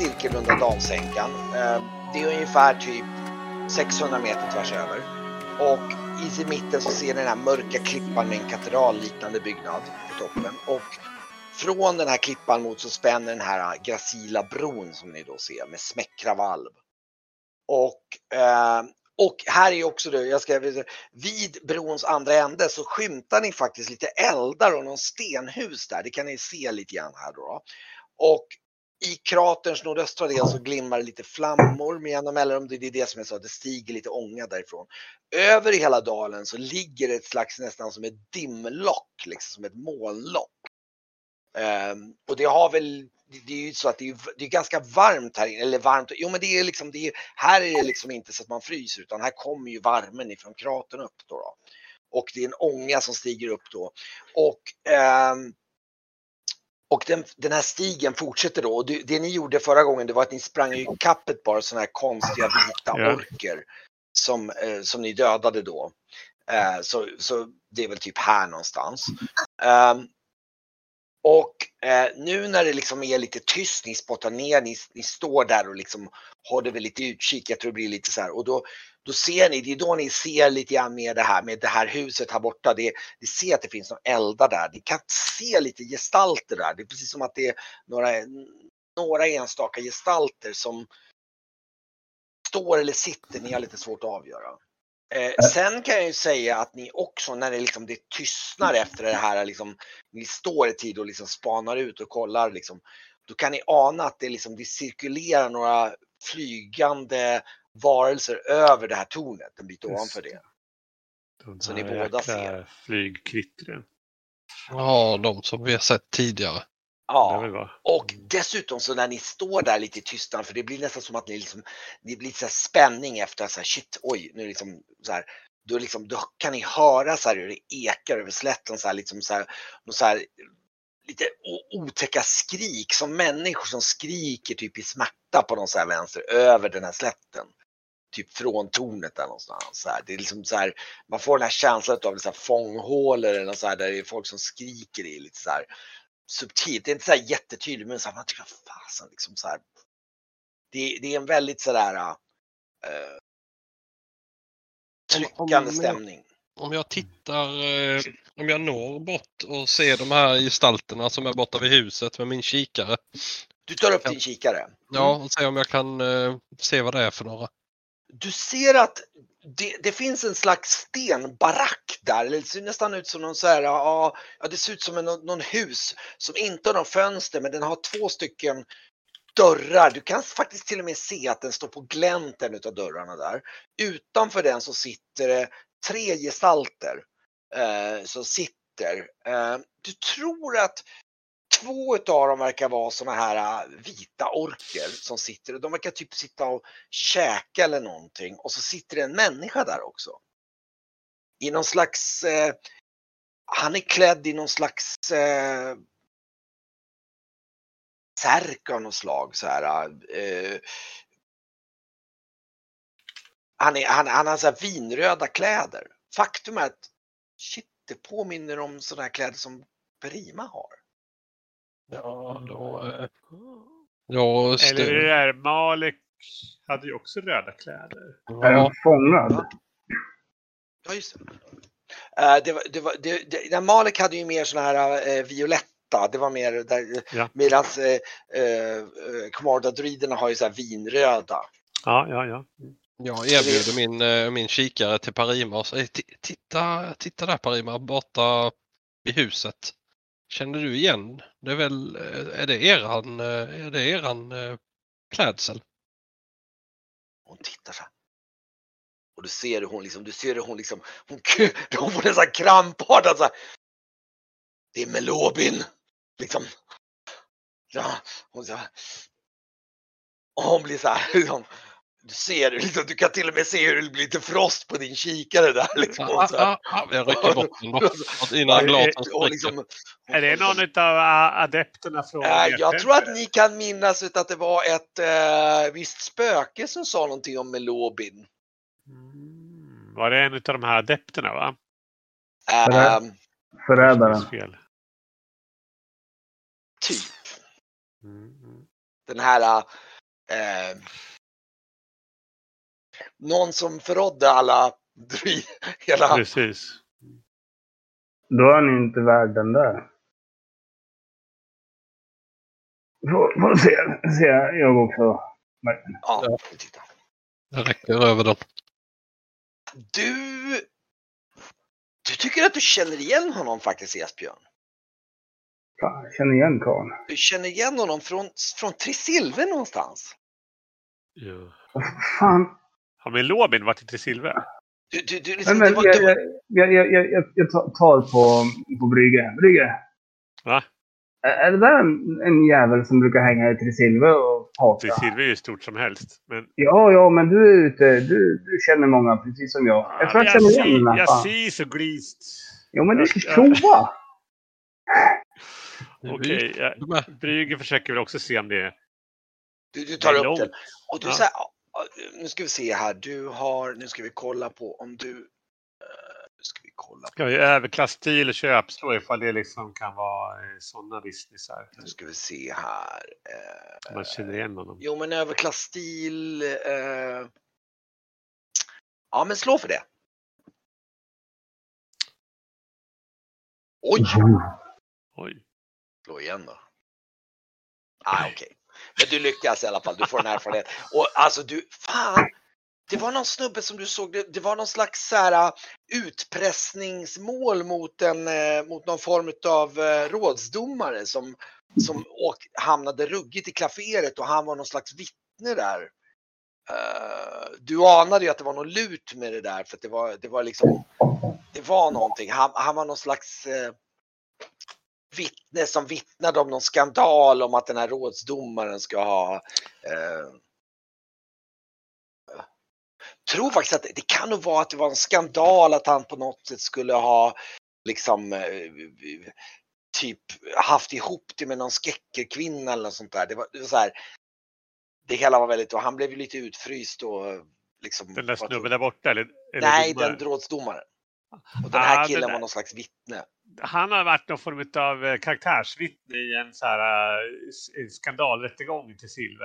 se cirkelrunda dalsänkan. Eh, det är ungefär typ 600 meter tvärs över. Och i mitten så ser ni den här mörka klippan med en katedralliknande byggnad på toppen. Och från den här klippan mot så spänner den här gracila bron som ni då ser med smäckra valv. Och, eh, och här är också det, jag ska, vid brons andra ände så skymtar ni faktiskt lite eldar och någon stenhus där. Det kan ni se lite grann här då. Och i kraterns nordöstra del så glimmar det lite flammor med jämna mellanrum. Det är det som jag sa, det stiger lite ånga därifrån. Över i hela dalen så ligger det ett slags nästan som ett dimlock, liksom som ett molnlock. Um, och det har väl, det är ju så att det är, det är ganska varmt här inne, eller varmt, jo men det är liksom, det är, här är det liksom inte så att man fryser utan här kommer ju värmen ifrån kratern upp då. då. Och det är en ånga som stiger upp då. Och um, och den, den, här stigen fortsätter då och det, det, ni gjorde förra gången det var att ni sprang i kapp ett par sådana här konstiga vita ja. orker som, eh, som ni dödade då. Eh, så, så det är väl typ här någonstans. Um, och eh, nu när det liksom är lite tyst, ni spottar ner, ni, ni står där och liksom håller väl lite utkik, jag tror det blir lite så här och då, då ser ni, det är då ni ser lite grann med det här med det här huset här borta. Det, ni ser att det finns några eldar där. Ni kan se lite gestalter där. Det är precis som att det är några, några enstaka gestalter som står eller sitter. Ni har lite svårt att avgöra. Eh, sen kan jag ju säga att ni också när det, liksom, det tystnar efter det här, liksom, ni står i tid och liksom spanar ut och kollar, liksom, då kan ni ana att det, liksom, det cirkulerar några flygande varelser över det här tornet en bit ovanför det. De så ni båda ser. Flygkvittren. Ja, de som vi har sett tidigare. Ja, och dessutom så när ni står där lite i tystnad, för det blir nästan som att ni liksom, det blir så spänning efter så här, shit, oj, nu liksom så här, då, liksom, då kan ni höra så här hur det ekar över slätten så här, liksom så här, så här lite otäcka skrik som människor som skriker typ i smärta på någon så här vänster över den här slätten typ från tornet där någonstans. Så här. Det är liksom så här, man får den här känslan av så här fånghålor eller så här, där det är folk som skriker i lite så här subtilt. Det är inte så här jättetydligt men så här, man tycker fasen liksom så här. Det, det är en väldigt sådär uh, tryckande om, om, stämning. Om jag tittar, uh, om jag når bort och ser de här gestalterna som är borta vid huset med min kikare. Du tar upp din kikare? Mm. Ja, och ser om jag kan uh, se vad det är för några du ser att det, det, finns en slags stenbarack där. Det ser nästan ut som någon så här, ja, det ser ut som en, någon hus som inte har någon fönster men den har två stycken dörrar. Du kan faktiskt till och med se att den står på glänt en av dörrarna där. Utanför den så sitter det tre gestalter eh, som sitter. Eh, du tror att två utav dem verkar vara såna här äh, vita orker som sitter och de verkar typ sitta och käka eller någonting och så sitter det en människa där också. I någon slags, eh, han är klädd i någon slags eh, särk av något slag så här. Eh, han, är, han, han har så här vinröda kläder. Faktum är att shit, det påminner om sådana här kläder som Perima har. Ja, då... Eh, ja, Eller det där Malek hade ju också röda kläder. Ja. Är han fångad? Ja, just det. Uh, det, var, det, var, det, det Malek hade ju mer såna här uh, violetta, det var mer där, ja. medan uh, uh, har ju så här vinröda. Ja, ja, ja. Jag erbjuder min, min kikare till Parima och säger titta, titta där Parima, borta vid huset. Känner du igen? Det är väl, eh, är det eran, eh, är det eran eh, klädsel? Hon tittar så här. Och du ser hur hon liksom, du ser hur hon liksom, hon, hon får nästan krampartad så alltså. här. Det är Melobin. Liksom. Ja, hon så här. Och hon blir så här, liksom, du ser, liksom, du kan till och med se hur det blir lite frost på din kikare där. Liksom, ah, ah, ah, jag rycker bort den då. Innan glasen liksom, Är det någon av adepterna från äh, Jag tror att ni kan minnas att det var ett äh, visst spöke som sa någonting om Melobin. Mm, var det en av de här adepterna va? Äh, Förrädaren. Typ. Mm. den här eh, någon som förrådde alla dry, hela, Precis. Då är ni inte värd den där. Får, får se, se jag också. ja, titta. Det räcker över dem. Du, du tycker att du känner igen honom faktiskt Esbjörn? Fan, jag känner igen karln. Du känner igen honom från, från Trisilve någonstans? Ja. Vad fan. Har Melobin varit i Tresilve? Du, du, du, Men, liksom, men, var, jag, jag, jag, jag, jag, jag tar på, på Brygge. Brygge. Va? Är det där en, en jävel som brukar hänga i Trisilve och prata? Tresilve är ju stort som helst. Men Ja, ja, men du är ute. Du, du känner många precis som jag. Jag tror jag känner igen den jag ser så glist. Jo, men du ska jag- prova. Okej, ja, är- Brygge försöker väl också se om det är du, du tar det är upp långt. den. Och du Ja. säger, nu ska vi se här, du har, nu ska vi kolla på om du, eh, nu ska vi kolla på, Ska vi överklassstil och köpslå ifall det liksom kan vara eh, sådana businessar. nu ska vi se här. Eh, Man känner igen honom. jo men överklassstil, eh, ja men slå för det. Oj! Oj. Slå igen då. Ah, okej. Men du lyckas i alla fall, du får en erfarenhet. Och alltså du, fan! Det var någon snubbe som du såg, det, det var någon slags så här, uh, utpressningsmål mot, en, eh, mot någon form av eh, rådsdomare som, som åk, hamnade ruggigt i klaveret och han var någon slags vittne där. Uh, du anade ju att det var något lut med det där för att det var, det var liksom, det var någonting. Han, han var någon slags eh, vittne som vittnade om någon skandal om att den här rådsdomaren ska ha eh, tror faktiskt att det, kan nog vara att det var en skandal att han på något sätt skulle ha liksom eh, typ haft ihop det med någon skeckerkvinna eller något sånt där. Det var, det var så här. Det hela var väldigt och han blev ju lite utfryst och liksom. Den där snubben där borta eller? eller Nej, domaren? den rådsdomaren. Och den här Ah, killen var någon slags vittne. Han har varit någon form av eh, karaktärsvittne i en så här eh, skandalrättegång till Silve.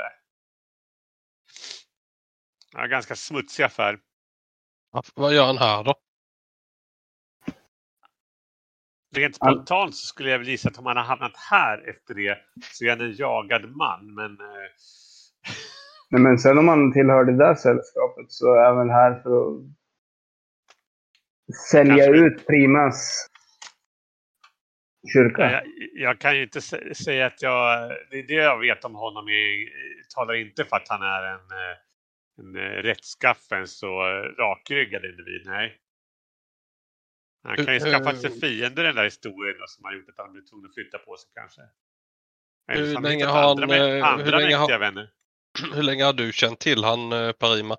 Ja, ganska smutsig affär. Ja, Vad gör han här då? Rent Han- spontant så skulle jag väl gissa att om han har hamnat här efter det så är han en jagad man. Men eh, Nej, men sen om man tillhör det där sällskapet så är man här för att sälja Kanske. ut Primas kyrka. jag, jag kan ju inte sä- säga att jag... Det, det jag vet om honom är, talar inte för att han är en, eh, en eh, rättskaffen så eh, rakryggad individ. Nej. Han kan ju skaffat sig fiender i den där historien då, som har gjort att han blivit tvungen att flytta på sig kanske. Eller Hur har länge har han, andra, eh, hur länge har- vänner? Hur länge har du känt till han eh, Parima?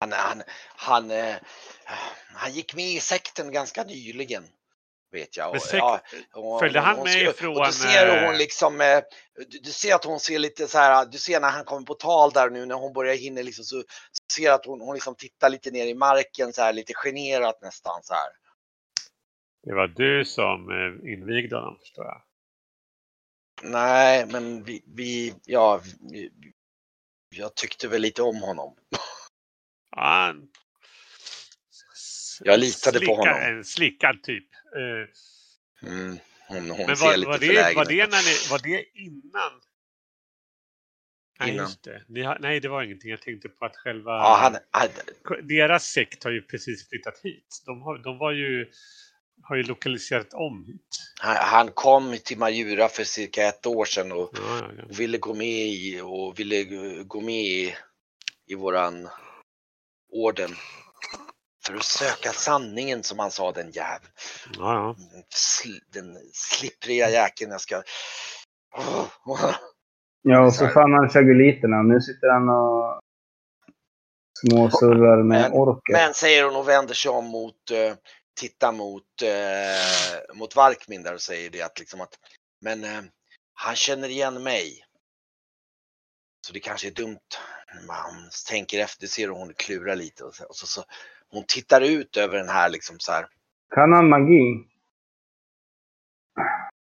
Han, han, han, eh, han gick med i sekten ganska nyligen. Vet jag. Sekt- ja, och, följde han hon med skulle- från, Och du ser hur hon eh, liksom, eh, du, du ser att hon ser lite så här, du ser när han kommer på tal där nu när hon börjar hinna liksom så, ser att hon, hon liksom tittar lite ner i marken så här lite generat nästan så här. Det var du som eh, invigde honom förstår jag. Nej, men vi, vi ja, vi, jag tyckte väl lite om honom. Ja, han- Jag litade på slickad- honom. En slickad typ. Eh, Mm, hon hon Men var, var, det, var, det när ni, var det innan? Nej, Innan. just det. Ni nej, det var ingenting. Jag tänkte på att själva... Ja, han, han, Deras sekt har ju precis flyttat hit. De, har, de var ju, har ju lokaliserat om hit. han, han kom till Majura för cirka ett år sedan och Ja, ja, ja. och ville gå med i och ville gå med i, i våran orden. För att söka sanningen som han sa den jäveln. ja, ja. Den, sl, den slippriga jäkeln jag ska... Ja, och så fann han chaguliterna. Nu sitter han och småsurrar med Men- orker. Men säger hon och vänder sig om mot, eh, tittar mot, eh, mot Varkmin där och säger det att liksom att, men eh, han känner igen mig. Så det kanske är dumt. Man tänker efter, ser hon klurar lite och så, och så, så hon tittar ut över den här liksom så här. Kan han magi?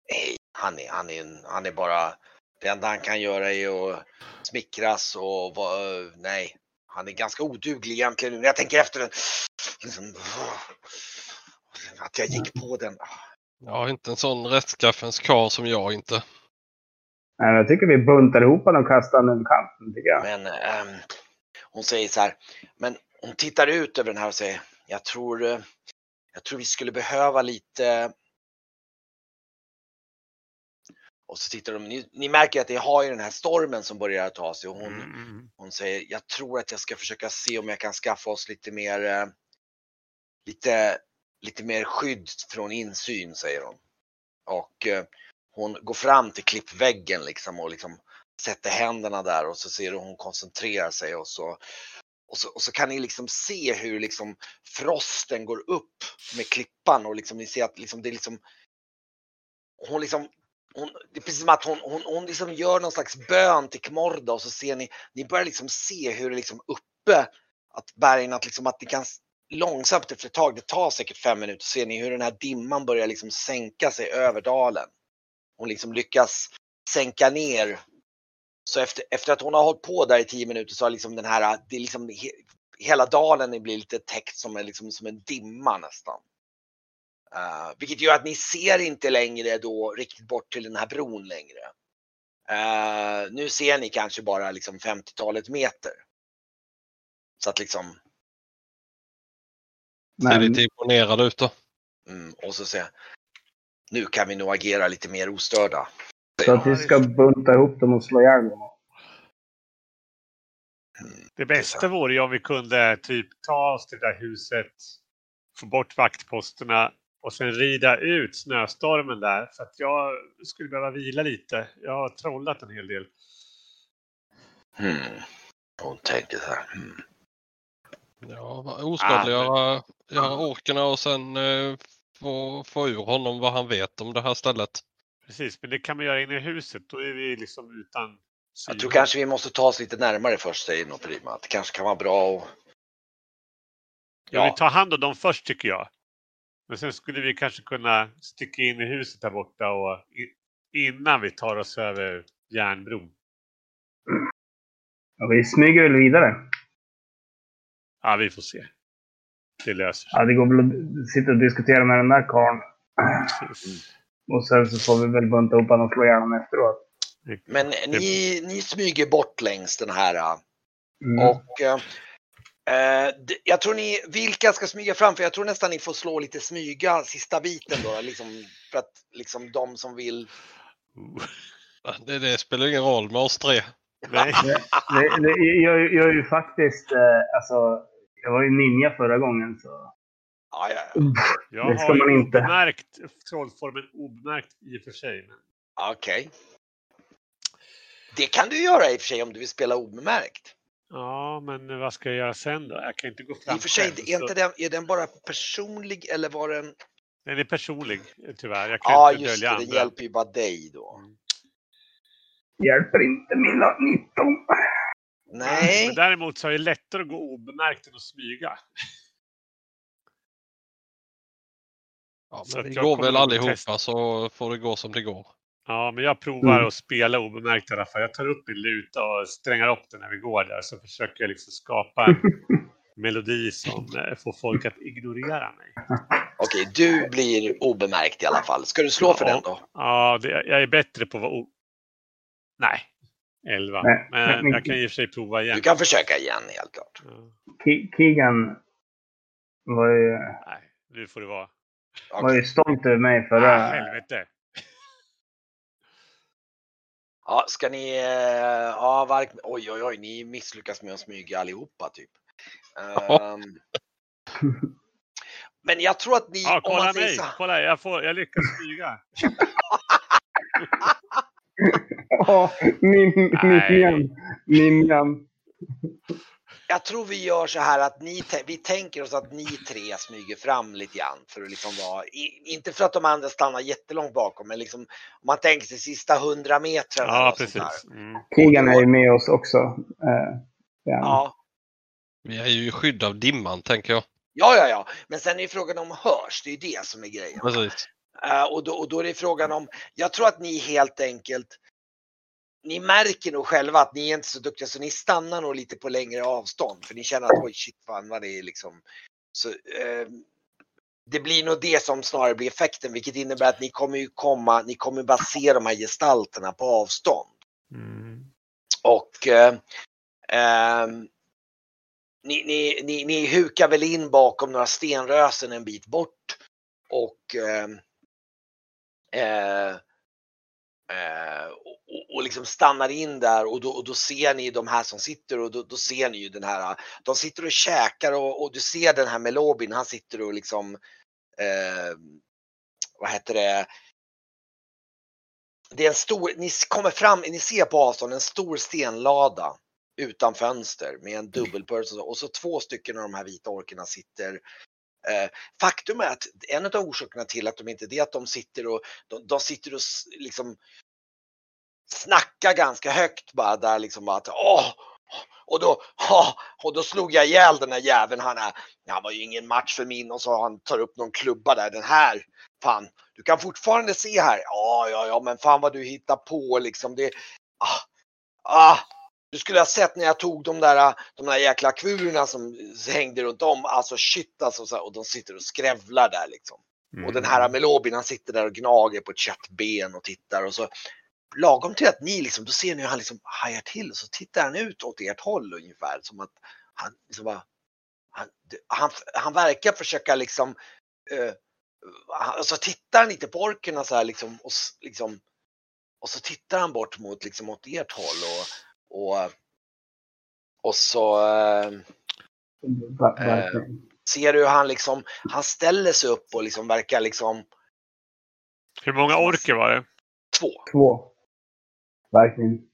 Nej, han är, han är, en, han är bara Det enda han kan göra är att smickras och nej, han är ganska oduglig egentligen. När jag tänker efter den, liksom, att jag gick på den. Ja, inte en sån rättskaffens karl som jag inte. Nej, jag tycker vi buntar ihop honom och kastar honom över kanten. Men ehm, hon säger så här, men hon tittar ut över den här och säger, jag tror, eh, jag tror vi skulle behöva lite och så tittar de, ni, ni märker att det har ju den här stormen som börjar ta sig och hon, Mm. hon säger, jag tror att jag ska försöka se om jag kan skaffa oss lite mer, eh, lite, lite mer skydd från insyn, säger hon. Och eh, hon går fram till klippväggen liksom och liksom sätter händerna där och så ser du hon koncentrerar sig och så, och så, och så kan ni liksom se hur liksom frosten går upp med klippan och liksom ni ser att liksom det är liksom hon liksom hon, det är precis som att hon, hon, hon liksom gör någon slags bön till Kmorda och så ser ni, ni börjar liksom se hur det liksom uppe, att bergen, att liksom att det kan långsamt efter ett tag, det tar säkert fem minuter, ser ni hur den här dimman börjar liksom sänka sig över dalen. Hon liksom lyckas sänka ner. Så efter, efter att hon har hållit på där i tio minuter så har liksom den här, det är liksom he, hela dalen blir lite täckt som en, liksom, som en dimma nästan. Uh, vilket gör att ni ser inte längre då riktigt bort till den här bron längre. Eh, nu ser ni kanske bara liksom 50-talet meter. Så att liksom, Ser Men lite imponerad ut då. mm, och så säger nu kan vi nog agera lite mer ostörda. Så att vi ska bunta ihop dem och slå ihjäl dem. Det bästa vore ju om vi kunde typ ta oss till det där huset, få bort vaktposterna och sen rida ut snöstormen där. För att jag skulle behöva vila lite. Jag har trollat en hel del. Hmm. Hon tänker så här. Hmm. Ja, oskadliggöra göra orkerna och sen eh, få, få ur honom vad han vet om det här stället. Precis, men det kan man göra inne i huset. Då är vi liksom utan Jag tror kanske vi måste ta oss lite närmare först, säger Noperima. Att det kanske kan vara bra att... Ja, vi tar hand om dem först tycker jag. Men sen skulle vi kanske kunna sticka in i huset där borta och innan vi tar oss över järnbron. Ja, vi smyger väl vidare. Ja, vi får se. Det löser sig. Ja, det går väl att sitta och diskutera med den där karln. Precis. Och sen så får vi väl bunta ihop honom och slå ihjäl honom efteråt. Men ni, ni smyger bort längs den här. äh, Mm. Och eh, jag tror ni, vilka ska smyga fram? För jag tror nästan ni får slå lite smyga sista biten då. Liksom, för att liksom de som vill. Det, det spelar ingen roll med oss tre. Nej, det, jag, jag är ju faktiskt, eh, alltså, jag var ju ninja förra gången så. Ja, ja, ja. jag Det ska har ju man inte. obemärkt trollformen obemärkt i och för sig. Men Okej. Det kan du göra i och för sig om du vill spela obemärkt. Ja, men vad ska jag göra sen då? Jag kan inte gå fram I och för sig, själv, är, så- inte den, är den bara personlig eller var den... Den är personlig, tyvärr. Jag kan Ja, inte just dölja det, andra. hjälper ju bara dig då. Hjälper inte mina 19. Nej, Men däremot så är det lättare att gå obemärkt än att smyga. Ja, Så vi går väl allihopa testa. så får det gå som det går. Ja, men jag provar Mm. att spela obemärkt i alla fall. Jag tar upp min luta och strängar upp den när vi går där. Så försöker jag liksom skapa en melodi som eh, får folk att ignorera mig. okej, du blir obemärkt i alla fall. Ska du slå för Ja. den då? Ja, det, jag är bättre på att vara o... Nej, 11. Nej, Men men- jag kan i och för sig prova igen. Du kan försöka igen, helt klart. Ja, Keegan var ju, nej, nu får det vara. Var ju stolt över mig Ah, förra... helvete. Ja, ska ni... eh, Ja, vark... Oj, oj, oj, ni misslyckas med att smyga allihopa, typ. Ehm, Men jag tror att ni... Ja, om kolla man säger mig. så... Kolla, jag, får, jag lyckas smyga. Ja, ninjan. Ninjan. Jag tror vi gör så här att ni, vi tänker oss att ni tre smyger fram lite grann för att liksom vara, inte för att de andra stannar jättelångt bakom, men liksom om man tänker sig sista hundra metrarna. Ja, precis. Mm. Keegan är ju med oss också. Eh, ja. Vi är ju i skydd av dimman tänker jag. ja, ja, ja. Men sen är ju frågan om hörs, det är ju det som är grejen. Precis. Eh, och, då, och då är det frågan om, jag tror att ni helt enkelt ni märker nog själva att ni är inte så duktiga så ni stannar nog lite på längre avstånd för ni känner att oj shit fan vad det är liksom. Så, eh, det blir nog det som snarare blir effekten vilket innebär att ni kommer ju komma, ni kommer bara se de här gestalterna på avstånd. Mm. Och eh, ehm, ni, ni, ni, ni hukar väl in bakom några stenrösen en bit bort och ehm, eh, och, och liksom stannar in där och då, och då ser ni de här som sitter och då, då ser ni ju den här, de sitter och käkar och, och du ser den här Melobin, han sitter och liksom, eh, vad heter det, det är en stor, ni kommer fram, ni ser på avstånd en stor stenlada utan fönster med en och, så, och så två stycken av de här vita orkerna sitter Eh, faktum är att en av orsakerna till att de inte det är att de sitter och de, de sitter och liksom snackar ganska högt bara där liksom bara att åh, och då, åh, och då slog jag ihjäl den här jäveln. Han, är, han var ju ingen match för min och så han tar upp någon klubba där. Den här, fan, du kan fortfarande se här. Ja, ja, ja, men fan vad du hittar på liksom. Det, ah, ah, du skulle ha sett när jag tog de där, de där jäkla kvurorna som hängde runt om. Alltså shit alltså. Så här, och de sitter och skrävlar där liksom. Och den här Melobin han sitter där och gnager på ett köttben och tittar och så lagom till att ni liksom, då ser ni hur han liksom hajar till och så tittar han ut åt ert håll ungefär som att han liksom bara, han, han, han verkar försöka liksom, eh, han- så tittar han lite på orkerna så här liksom och liksom, och så tittar han bort mot liksom åt ert håll och, och, och så eh, ser du hur han liksom, han ställer sig upp och liksom verkar liksom Hur många orker var det? två. Två. Verkligen.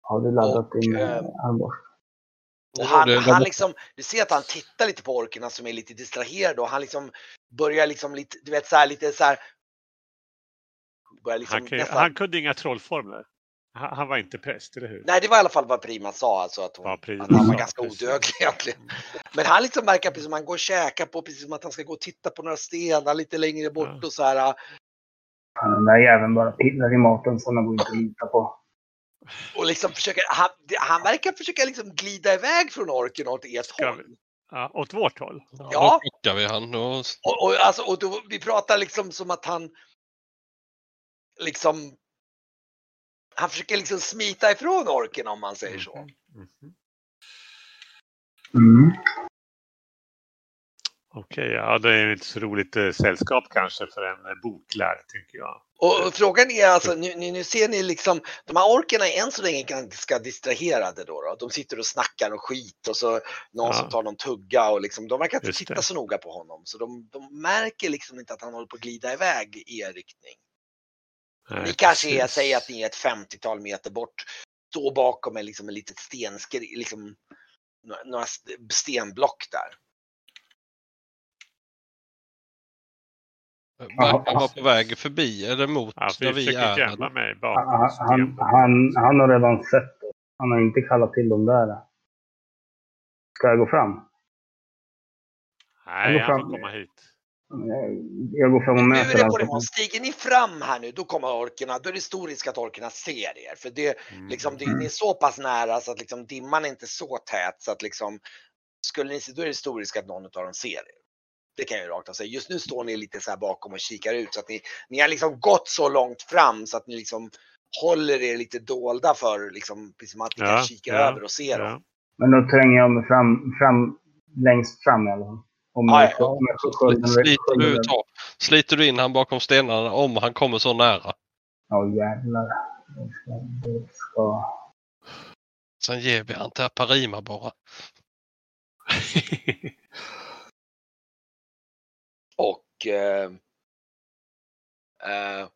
Har du laddat Och, din eh, eh, armborst? Han, han liksom, du ser att han tittar lite på orkerna som är lite distraherade och han liksom börjar liksom lite, du vet så här lite så här. Liksom Han, kan, nästan, han kunde inga trollformler. Han, han var inte präst, eller hur? Nej, det var i alla fall vad Prima sa, alltså att, hon, att han var ganska odödlig egentligen. Men han liksom verkar precis som han går och käkar på, precis som att han ska gå och titta på några stenar lite längre bort Ja. och så här. Han Den där jäveln bara pillar i maten så går inte att lita på. Och liksom försöker, han, han verkar försöka liksom glida iväg från orken åt ert håll. vi- Ja, åt vårt håll. Ja, Ja. Då chockar vi han. Då... Och, och, alltså, och då, vi pratar liksom som att han liksom han försöker liksom smita ifrån orken om man säger så. Mhm. Mm. Okej, ja det är inte så roligt eh, sällskap kanske för en eh, boklärd, tycker jag. Och, frågan är alltså, nu, nu, nu ser ni liksom, de här orkerna är än så länge ganska distraherade då. då. De sitter och snackar och skit och så någon Ja. som tar någon tugga och liksom, de verkar inte Just titta det. så noga på honom. Så de, de märker liksom inte att han håller på att glida iväg i er riktning. Nej, Ni kanske är, säger att ni är ett 50-tal meter bort, står bakom en, liksom, en litet stenskri, liksom, några- några st- stenblock där. Verkar vara på väg förbi eller mot Ja, där vi är. gömma mig Han, bakom han, systemet. han, han har redan sett det. Han har inte kallat till dem där. Ska jag gå fram? Nej, går han får komma hit. Jag, jag går fram och Nu möter är det på nivån, stiger ni fram här nu, då kommer orkerna, då är det stor risk att orkerna ser er. För det, Mm. liksom, det, ni är så pass nära så att liksom, dimman är inte så tät så att liksom, skulle ni se, då är det stor risk att någon av dem ser er. Det kan jag ju rakt av säga. Just nu står ni lite så här bakom och kikar ut så att ni, ni har liksom gått så långt fram så att ni liksom håller er lite dolda för liksom, precis som att ni Ja, kan kika ja, över och se dem. Ja. Men då tränger jag mig fram, fram längst fram i alla fall. Om skölden- Sliter du, ta, sliter du in han bakom stenarna om han kommer så nära. Ja jävlar. Det ska. Sen ger vi han till Parima bara. Och eh, eh,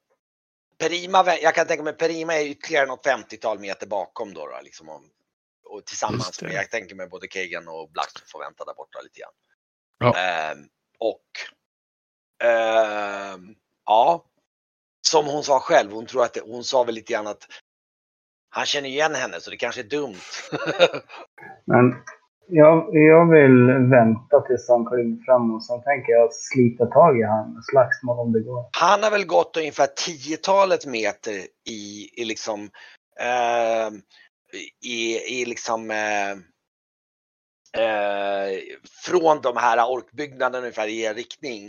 Perima, jag kan tänka mig Perima är ytterligare något 50-tal meter bakom då. då liksom, och, och tillsammans med, jag tänker mig både Kagan och Black får vänta där borta lite grann. Ja. Ehm, och ehm, ja, som hon sa själv, hon tror att det, hon sa väl lite grann att han känner igen henne så det kanske är dumt. Men jag, jag vill vänta tills han kliver fram och sen tänker jag slita tag i han. Slagsmål om det går. Han har väl gått ungefär tiotalet meter i, i liksom eh, i, i liksom eh, eh, från de här orkbyggnaderna ungefär i er riktning.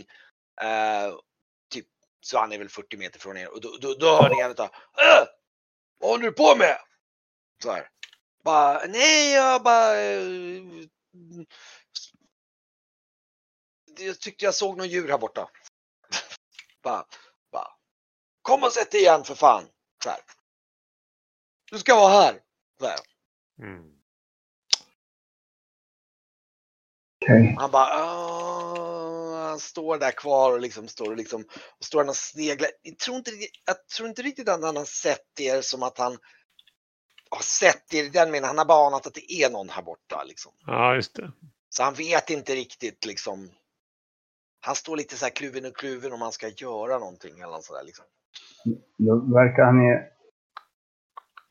Eh, typ, så han är väl 40 meter från er och då, då, då hör ni en utav äh, Vad håller du på med? Så här. Bara, nej jag bara eh, jag tyckte jag såg någon djur här borta. bara, bara, Kom och sätt dig igen för fan. Så här. Du ska vara här. Så här. Mm. Okej. Han bara, "Ah", han står där kvar och liksom står och liksom och står han och sneglar. Jag tror inte, riktigt- jag tror inte riktigt att han har sett er som att han har sett er i den meningen. Han har bara anat att det är någon här borta liksom. Ja, just det. Så han vet inte riktigt liksom. Han står lite så här kluven och kluven om han ska göra någonting eller något sådär liksom. Då verkar han ju...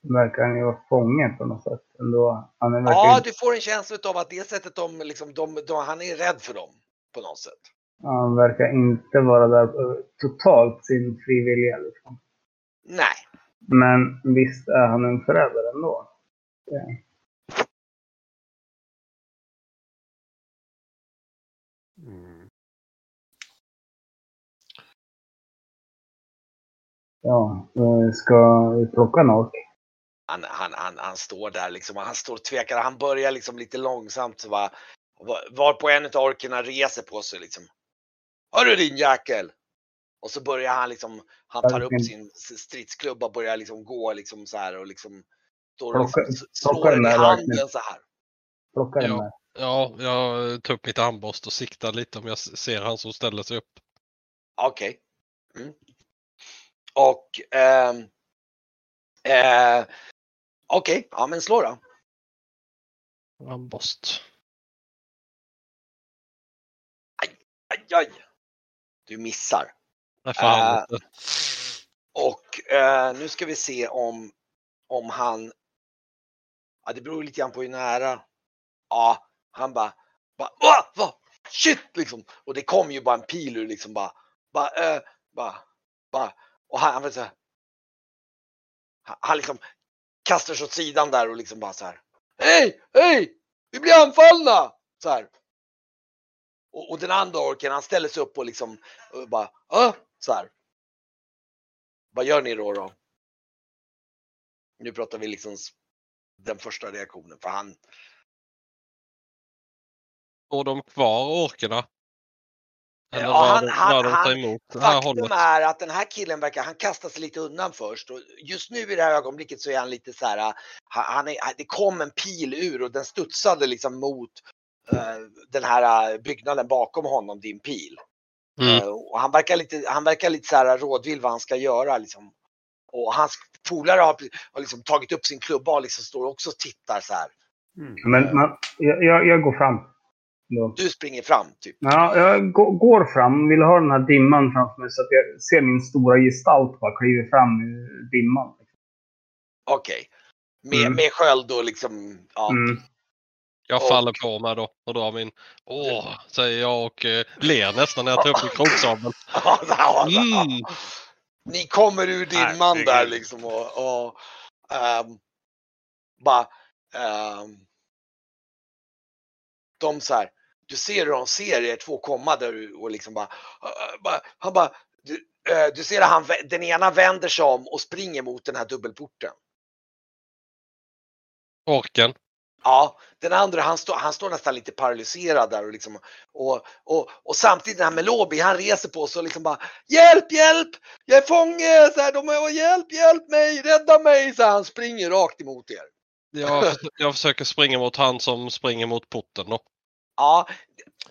Verkar han ju vara fången på något sätt. Ändå. Han är verkar Ja, du får en känsla av att det sättet de liksom, de, de, han är rädd för dem på något sätt. Han verkar inte vara där eh, totalt sin frivilliga. Liksom. Nej, Men visst är han en förrädare ändå. Mm. Ja, eh, ska vi plocka ork? Han, han, han, han står där liksom, och han står och tvekar. Han börjar liksom lite långsamt bara, var- på en av orkerna reser på sig liksom. Hörru din jäkel! Och så börjar han liksom, han tar upp sin stridsklubba och börjar liksom gå liksom så här och liksom står och liksom slår den i handen så här. Plocka den Ja. Ja, jag tar upp mitt armborst och siktar lite om jag ser han som ställer sig upp. Okej. Mm. Och ehm, eh, okej, ja men slå då. Armborst. Aj, aj. Du missar. Nej, fan inte. Och eh, nu ska vi se om, om han, ja det beror lite grann på hur nära. Ja, han bara, bara "Åh, vad? Shit liksom. Och det kom ju bara en pil ur liksom bara, bara, eh, bara, bara. Och han, han, var så här, han, han liksom kastar sig åt sidan där och liksom bara så här. Hej, hej, vi blir anfallna! Så här. Och, och den andra orken han ställer sig upp och liksom och bara, ah, så här. Vad gör ni då? då? Nu pratar vi liksom den första reaktionen för han. Står de kvar orkerna? Eller Ja, han- de, han- de han- sig emot det här Faktum hållet? är att den här killen verkar, han kastar sig lite undan först och just nu i det här ögonblicket så är han lite så här, han, han är, det kom en pil ur och den studsade liksom mot eh, den här byggnaden bakom honom, din pil. Mm. Eh, och han verkar lite, han verkar lite så här rådvill vad han ska göra liksom. Och hans polare har, har liksom tagit upp sin klubba och liksom står också och tittar så här. Mm. Men man, jag, jag går fram. Då. Du springer fram typ. Ja, jag gå- går fram. Vill ha den här dimman framför mig så att jag ser min stora gestalt bara kliver fram ur dimman. Okej. Med, Mm. med sköld och liksom, ja. Mm. Jag faller på mig då och drar min åh, säger jag och eh, ler nästan när jag tar upp min kroksabel. Mm. Ni kommer ur dimman Herregud. där liksom och, och ehm, bara ehm, de så här, du ser hur de ser er två komma där och liksom bara, han bara, du, eh, du ser att han, den ena vänder sig om och springer mot den här dubbelporten. Orken. Ja, den andra han, står han står nästan lite paralyserad där och liksom och, och, och samtidigt den här Melobi han reser på sig och liksom bara Hjälp, hjälp! Jag är fånge! Så här, de är, hjälp, hjälp mig! Rädda mig! Så här, han springer rakt emot er. Jag, jag försöker springa mot han som springer mot porten då. Ja,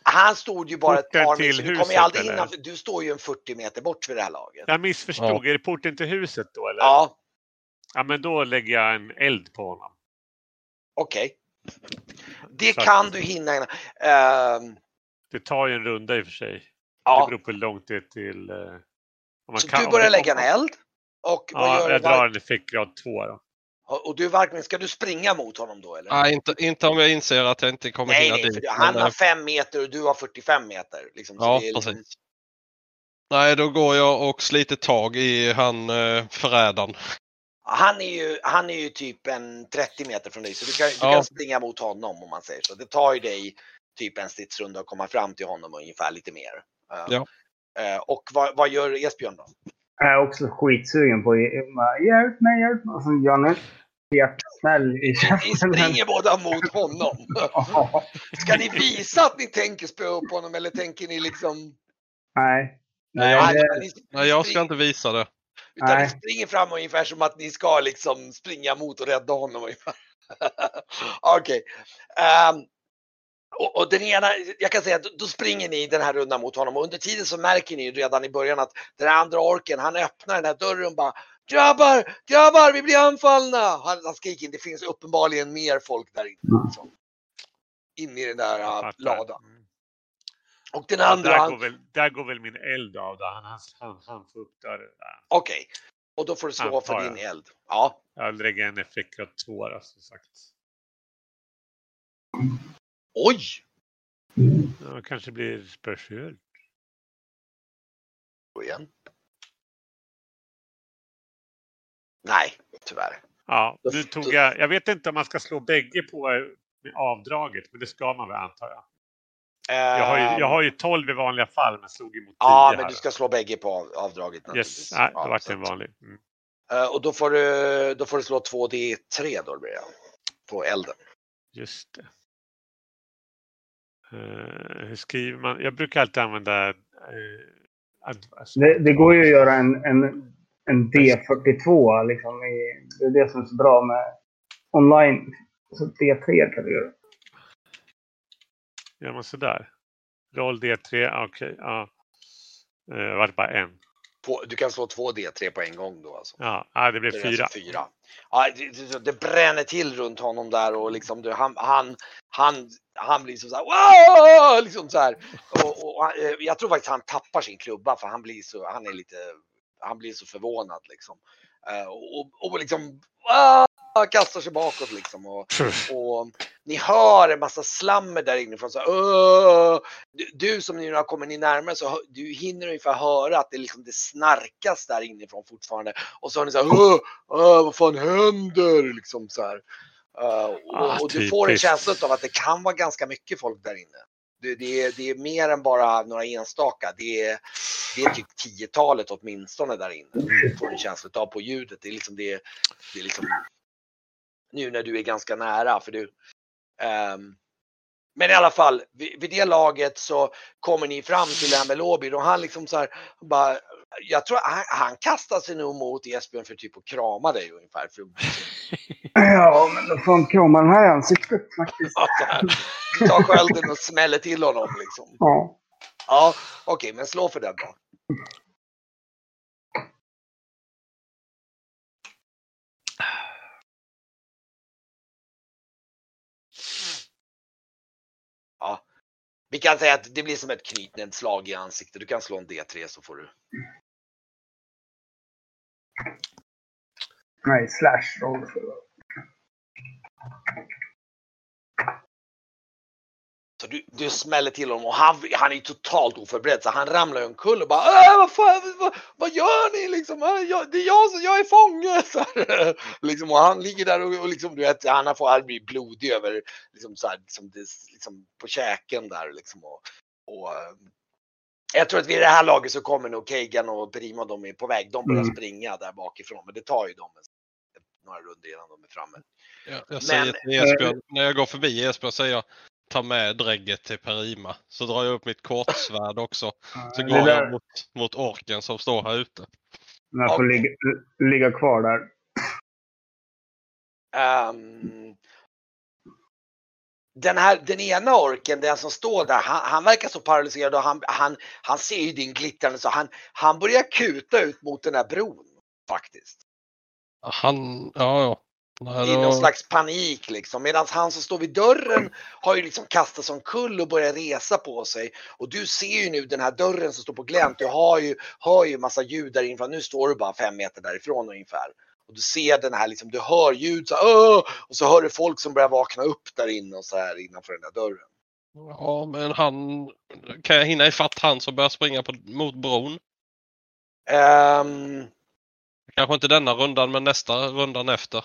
han stod ju bara ett Porten par till meter, du kommer ju aldrig eller? du står ju en 40 meter bort vid det här laget. Jag missförstod. Är det porten till huset då eller? Ja, Ja, men då lägger jag en eld på honom. okej. Det Så att- kan du hinna. innan. Ehm, Det tar ju en runda i och för sig. Det ja, beror på hur långt det är till... om man så kan- du börjar det- lägga en eld. Och vad Ja, gör jag du? drar en effektgrad 2 då. Och du Varkmin, ska du springa mot honom då eller? Nej, inte, inte om jag inser att jag inte kommer Nej, hinna nej, dit. men, han eh, har fem meter och du har 45 meter. Liksom, så Ja, det är liksom, precis. Nej, då går jag och sliter tag i han eh, förrädaren. Han är, ju, han är ju typ en 30 meter från dig så du kan, du Ja. kan springa mot honom om man säger så. Det tar ju dig typ en stridsrunda att komma fram till honom ungefär lite mer. Eh, Ja. eh, och vad, vad gör Esbjörn då? Jag är också skitsugen på att hjälp mig, hjälp mig. Och så han hjärtsmäll i Ni käften. springer båda mot honom. Ska ni visa att ni tänker spöa upp honom eller tänker ni liksom? Nej. Nej, Nej, jag- det, ni, Nej, jag ska inte visa det. Utan ni Nej. springer fram ungefär som att ni ska liksom springa mot och rädda honom. Okej. Ehm, och, och den ena, jag kan säga att då springer ni den här rundan mot honom och under tiden så märker ni redan i början att den andra orken, han öppnar den här dörren och bara Grabbar, grabbar, vi blir anfallna! Han, han skriker in, det finns uppenbarligen mer folk där inne. Liksom. In i den där äh, ladan. Mm. Och den Ja, andra, där, han, går väl, där går väl min eld av då. Han, han, han, han får upp där. okej. Och då får du slå för din jag. eld. Ja, Jag lägger en effekt av två då, som sagt. oj! Ja, det kanske blir speciellt. Gå igen. Nej, tyvärr. Ja, nu tog jag, jag vet inte om man ska slå bägge på eh, med avdraget, men det ska man väl antar jag. Jag har ju, jag har ju 12 i vanliga fall, men slog emot 10 Ja, men här. du ska slå bägge på av- avdraget naturligtvis. Yes, nej, Ja, då vart det en vanlig. Mm. Eh, Och då får, du, då får du slå 2D3 då blir det. På elden. Just det. Eh, hur skriver man? Jag brukar alltid använda... Uh, det, det går ju att göra en, en, en D42. Liksom, i, det är det som är så bra med online. Så D3 kan du göra. Gör man sådär? Roll D3, okej. ja. Eh, Det vart bara en. På, du kan slå 2D3 på en gång då alltså. Ja, ah, det blev Det fyra. alltså fyra. Ja, det, det, bränner till runt honom där och liksom du, han, han, han, han blir som så här, wow! liksom så här. Och, och, han- eh, jag tror faktiskt han tappar sin klubba för han blir så, han är lite, han blir så förvånad liksom. Eh, Och, och liksom, wow! kastar sig bakåt liksom. Och, och ni hör en massa slammer där inifrån. Så, du, du som nu har kommit närmare så hör- du hinner ungefär höra att det, liksom, det snarkas där inifrån fortfarande. Och så har ni så här, "Åh, åh, vad fan händer? Liksom så här. Eh, och, Ah, och du får en känsla av att det kan vara ganska mycket folk där inne. Det, det, är, det är mer än bara några enstaka. Det är, det är typ tiotalet åtminstone där inne. Du får en känsla av på ljudet. Det är liksom det, det är liksom nu när du är ganska nära. För du, ehm, men i alla fall, vid, vid det laget så kommer ni fram till det här med Lobby och han liksom så här, bara, jag tror han, han kastar sig nog mot Esbjörn för typ att krama dig ungefär. För, Ja, men då får han krama den här i ansiktet faktiskt. här, du tar skölden och smäller till honom liksom. Ja. Ja, okej, men slå för den då. Vi kan säga att det blir som ett knytnävsslag i ansiktet. Du kan slå en D3 så får du. Nej, slash roll. Så du, du smäller till honom och han, han är totalt oförberedd så han ramlar omkull och bara äh, vad, fan, vad, vad gör ni liksom? Äh, jag, det är jag som, jag är fånge! Så här, liksom, och han ligger där och, och liksom, du vet, han, får, han blir blodig över liksom, så här, liksom, det, liksom, på käken där liksom. Och, och, eh, jag tror att vid det här laget så kommer nog Kagan och Prima de är på väg. De börjar Mm. springa där bakifrån men det tar ju dem några runder innan de är framme. Jag, jag säger Men- till Esbjörn, när jag går förbi Esbjörn säger jag ta med drägget till Perima. Så drar jag upp mitt kortsvärd också. Så går där- jag mot, mot orken som står här ute. Den får ligga, ligga kvar där. Ehm, den här, den ena orken, den som står där, han, han verkar så paralyserad och han, han, han ser ju din glittrande så han, han börjar kuta ut mot den här bron faktiskt. Han, ja ja. I någon slags panik liksom. Medan han som står vid dörren har ju liksom kastat som kull och börjar resa på sig. Och du ser ju nu den här dörren som står på glänt. Du har ju, hör ju massa ljud där inifrån. Nu står du bara fem meter därifrån ungefär. Och du ser den här liksom, du hör ljud så här, och så hör du folk som börjar vakna upp där inne och så här innanför den där dörren. Ja, men han... Kan jag hinna ifatt han som börjar springa på, mot bron? Jag Kanske inte denna rundan, men nästa rundan efter.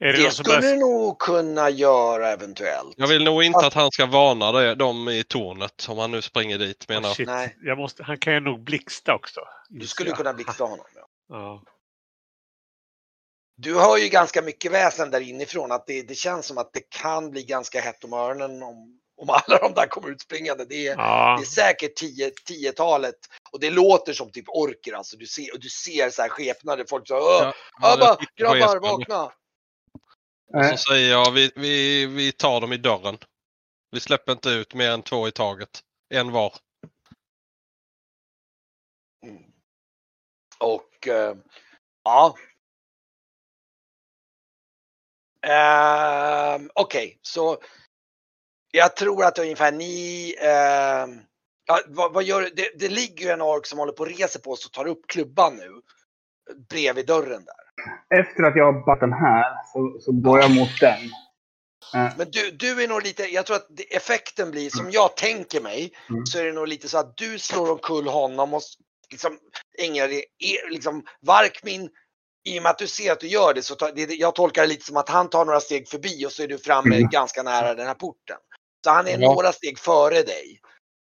Är det, Det skulle du nog kunna göra eventuellt. Jag vill nog inte att han ska varna det- dem i tornet om han nu springer dit menar Oh, jag. shit. Nej. Jag måste... Han kan ju nog blixta också. Du skulle kunna blixtra honom. Ja. Ja. Du hör ju ganska mycket väsen där inifrån. Att det, det känns som att det kan bli ganska hett om öronen om, om alla de där kommer ut springande. Det är, Ja. det är säkert tio, tiotalet och det låter som typ orker. Alltså du ser, och du ser så här skepnader. Folk så här, Ja, "Åh, ja, Abba, jag grabbar, vakna! Eh, Så säger jag, vi, vi, vi tar dem i dörren. Vi släpper inte ut mer än två i taget. En var. Mm. Och eh, ja. Ehm, Okej, så jag tror att ungefär ni ehm, ja, vad, vad gör det? Det ligger ju en ork som håller på att resa på sig och tar upp klubban nu. Bredvid dörren där. Efter att jag har backat den här så, så går jag mot den. Eh, Men du, du är nog lite, jag tror att effekten blir som jag tänker mig. Mm. Så är det nog lite så att du slår omkull honom och liksom ägnar er- liksom Varkmin, i och med att du ser att du gör det så tar, det, jag tolkar det lite som att han tar några steg förbi och så är du framme Mm. ganska nära den här porten. Så han är Ja. några steg före dig.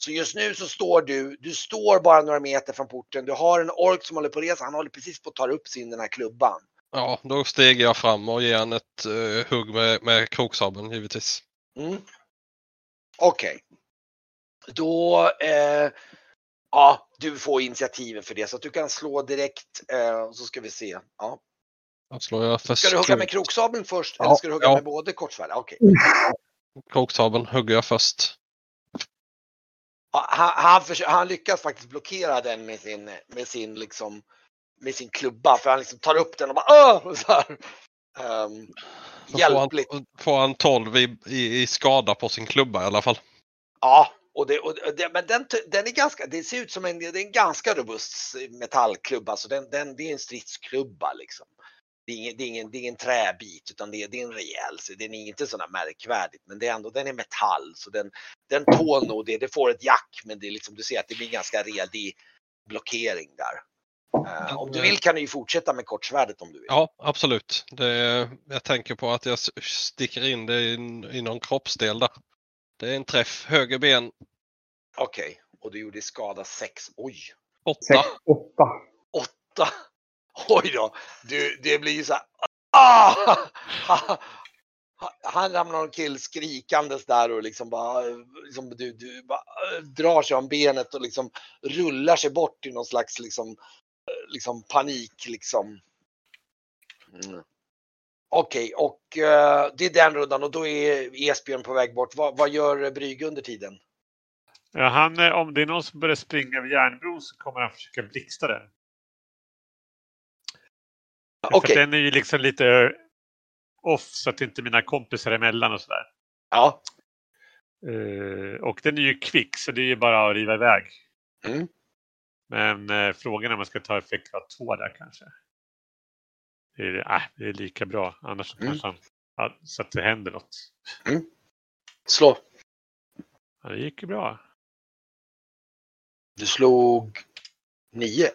Så just nu så står du, du står bara några meter från porten. Du har en ork som håller på att resa. Han håller precis på att ta upp sin den här klubban. Ja, då steger jag fram och ger han ett uh, hugg med, med kroksabeln givetvis. Mm. Okej. Då, eh, ja, du får initiativet för det så att du kan slå direkt. Eh, så ska vi se. Ja. Då slår jag först. Ska du hugga med kroksabeln först Ja, eller ska du hugga ja. med både kortsvärd? Okej. Kroksabeln hugger jag först. Ja, han, han, han lyckas faktiskt blockera den med sin, med sin liksom med sin klubba för han liksom tar upp den och bara Åh! Så här. Då hjälpligt. Får han, får han 12 i, i, i skada på sin klubba i alla fall. Ja, och det, och det, men den, den är ganska, det ser ut som en, det är en ganska robust metallklubba. Så den, den, det är en stridsklubba liksom. Det är ingen, det är ingen, det är ingen träbit utan det är, det är en rejäl, så den är inte sådär märkvärdigt. Men det är ändå, den är metall så den, den tål nog det. Det får ett jack men det är liksom, du ser att det blir ganska redig blockering där. Eh, om du vill kan du ju fortsätta med kortsvärdet om du vill. Ja, absolut. Det, jag tänker på att jag sticker in det i, i någon kroppsdel där. Det är en träff, höger ben, Okej, och du gjorde skada 6. Oj! 8. sex, åtta. åtta. Oj då, du, det blir ju så här. Ah! Han ramlar omkull skrikandes där och liksom bara, liksom, du, du bara drar sig om benet och liksom rullar sig bort i någon slags liksom, eh, liksom panik liksom. Mm. Okej, och eh, det är den rundan och då är Esbjörn på väg bort. Vad, vad gör Brygge under tiden? Ja, han, eh, om det är någon som börjar springa över järnbron så kommer han försöka blixtra den. För Okej, den är ju liksom lite off så att inte mina kompisar är emellan och sådär. ja. Eh, och den är ju kvick så det är ju bara att riva iväg. Mm. Men eh, frågan är om man ska ta effekt av två där kanske. Det är, äh, det är lika bra. Annars Mm. kanske han, ja, så att det händer något. Slå. Ja, det gick ju bra. Du slog nio.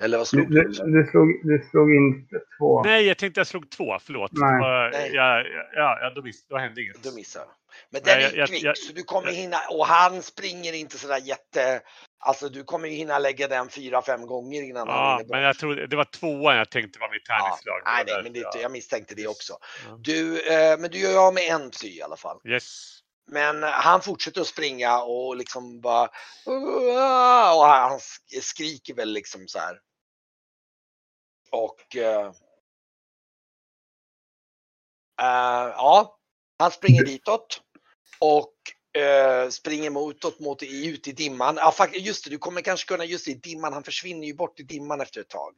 Eller vad slog du, du? du, slog, du slog in två. Nej, jag tänkte jag slog två. Förlåt. Nej. Det var, Nej. ja, ja, ja, då, miss, då hände inget. Du missar. Men Nej, den jag- är jag- kvick jag- så du kommer hinna och han springer inte sådär jätte... Alltså du kommer ju hinna lägga den fyra, fem gånger innan han Ja, hinner bort. men jag trodde, det var tvåan jag tänkte var mitt Ja, tärningsslag. nej, Det var nej, men det, därför jag misstänkte det också. Ja. Du, eh, men du gör av med en psy i alla fall. Yes. Men han fortsätter att springa och liksom bara... Och han sk- skriker väl liksom så här. Och... Eh, eh, ja, han springer ditåt. Och eh, springer motåt mot ut i dimman. Ja, just det, du kommer kanske kunna just i dimman. Han försvinner ju bort i dimman efter ett tag.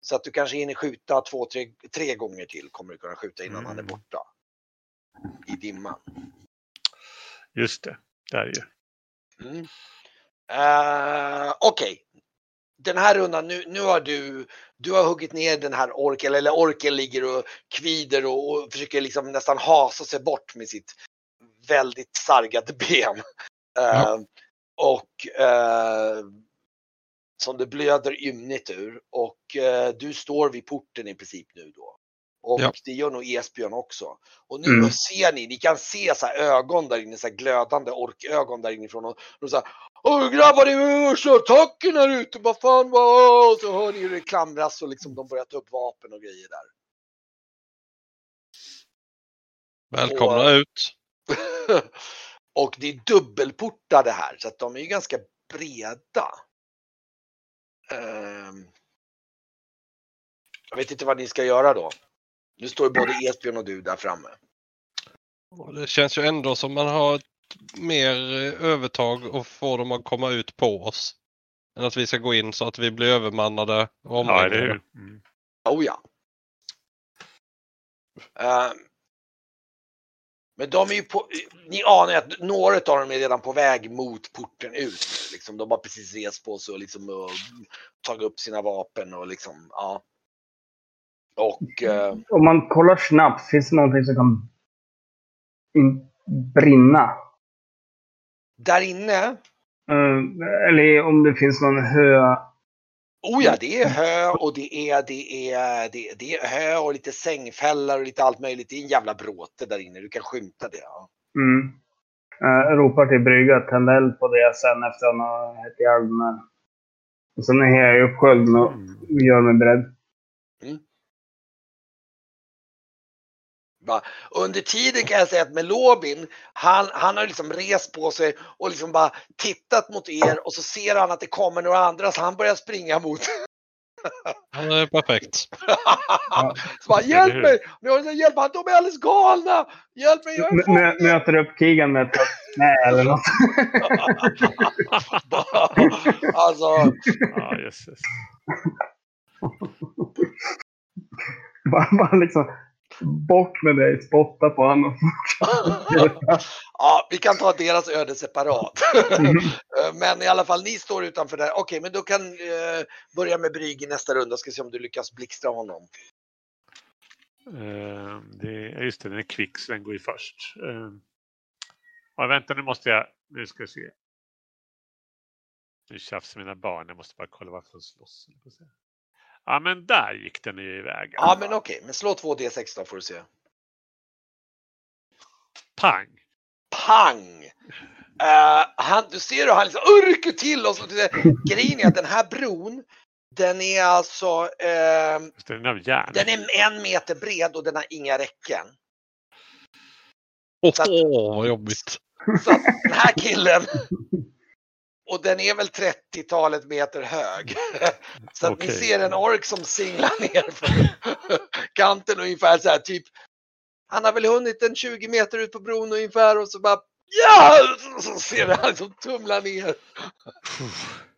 Så att du kanske hinner skjuta två, tre, tre gånger till kommer du kunna skjuta innan han är Mm. borta. I dimman. Just det. Där är ju. Mm. Eh, Okej. Den här rundan, nu, nu har du, du har huggit ner den här orken, eller orken ligger och kvider och, och försöker liksom nästan hasa sig bort med sitt väldigt sargade ben. Ja. Och eh, som det blöder ymnigt ur och eh, du står vid porten i princip nu då. Och Ja. det gör nog Esbjörn också. Och nu Mm. ser ni, ni kan se så här ögon där inne, så glödande orkögon där inifrån. Och, och så här, Åh grabbar, det är attacken här ute, vad fan vad? Och så hör ni hur det klamras och liksom de börjar ta upp vapen och grejer där. Välkomna Och- ut. och det är dubbelportade här så att de är ju ganska breda. Ehm. jag vet inte vad ni ska göra då. Nu står ju både Esbjörn och du där framme. Det känns ju ändå som man har ett mer eh, övertag och får dem att komma ut på oss. Än att vi ska gå in så att vi blir övermannade och Ja, eller omringade. hur? Mm. Oh ja. Ehm. men de är ju på, ni anar ju att några av dem är redan på väg mot porten ut. Liksom, de har precis rest på sig och liksom och tagit upp sina vapen och liksom, ja. Och eh, Om man kollar snabbt, finns det någonting som kan in- brinna? där inne Eh, eller om det finns någon hö. Oh ja, det är hö och det är, det är, det är, det är hö och lite sängfällar och lite allt möjligt. Det är en jävla bråte där inne. Du kan skymta det. Ja. Mm. Uh, ropar till brygga, tänd eld på det sen efter han har hett ihjäl. Och sen är jag upp skölden och Mm. gör mig beredd. Va? Under tiden kan jag säga att Melobin, han, han har liksom rest på sig och liksom bara tittat mot er och så ser han att det kommer några andra så han börjar springa mot. Det är perfekt. så bara, hjälp mig! Nu har jag hjälp, de är alldeles galna! Hjälp mig, jag är möter upp Keegan med ett knä eller något. alltså, Ja, jösses. bara, bara liksom bort med dig, spotta på honom. ja, vi kan ta deras öde separat. Mm. Men i alla fall, ni står utanför där. Okej, men då kan eh, börja med Brygg i nästa runda. Ska se om du lyckas blixtra honom. Eh, det, ja, just det, den är kvick så den går ju först. Eh, ja, vänta, nu måste jag... Nu ska vi se. Nu tjafsar mina barn. Jag måste bara kolla varför de slåss. Ja, men där gick den ju iväg. Ja, men okej, men slå 2D6 då får du se. Pang! Pang! Eh, han, du ser hur han liksom urker till och så. Grejen är att den här bron, den är alltså, det, Den är av järn. den är en meter bred och den har inga räcken. Åh, att- vad jobbigt. Så att den här killen, och den är väl 30-talet meter hög. Så att ni ser en ork som singlar ner för kanten ungefär så här typ. Han har väl hunnit en 20 meter ut på bron ungefär och så bara ja! Så ser han liksom tumla ner.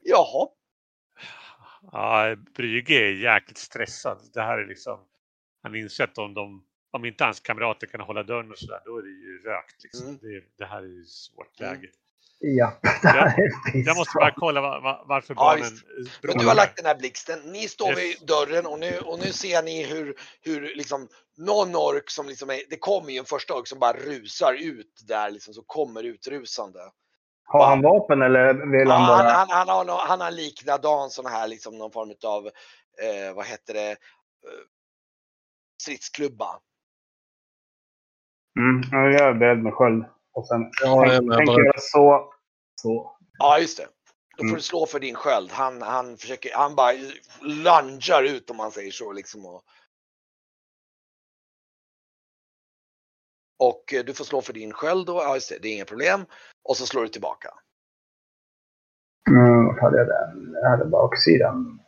Jaha. Ja, Brygge är jäkligt stressad. Det här är liksom... Han inser att om, de, om inte hans kamrater kan hålla dörren och sådär, då är det ju rökt. Liksom. Mm. Det, det här är ju svårt Mm. Ja, är Jag måste bara kolla var, var, varför Ja, barnen... Men du har lagt den här blixten. Ni står Yes. vid dörren och nu, och nu ser ni hur, hur liksom någon ork som liksom är, det kommer ju en första ork som bara rusar ut där liksom, så kommer utrusande. Har han vapen eller vill Ja, han han, bara... han, han, har, nå- han har likadan sån här liksom någon form av, eh, vad heter det, eh, stridsklubba. Mm, ja, jag är beredd med sköld. Och sen Ja, tänker bara. jag så. Så. Ja, just det. Då får Mm. du slå för din sköld. Han, han försöker, han bara lungar ut om man säger så liksom. Och, och eh, du får slå för din sköld då. Ja, just det. Det är inga problem. Och så slår du tillbaka. Mm, hade jag den? Jag hade baksidan.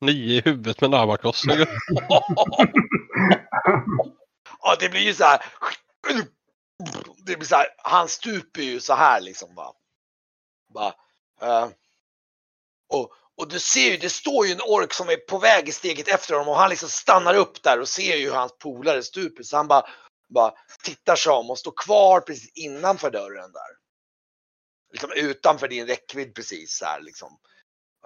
Nio i huvudet med Narvakos. ja, det blir ju så här. Det blir så här. Han stuper ju så här liksom va. Bara, uh, eh, och, och du ser ju, det står ju en ork som är på väg i steget efter honom och han liksom stannar upp där och ser ju hur hans polare stuper. Så han bara, bara tittar sig om och står kvar precis innanför dörren där. Liksom utanför din räckvidd precis så här liksom.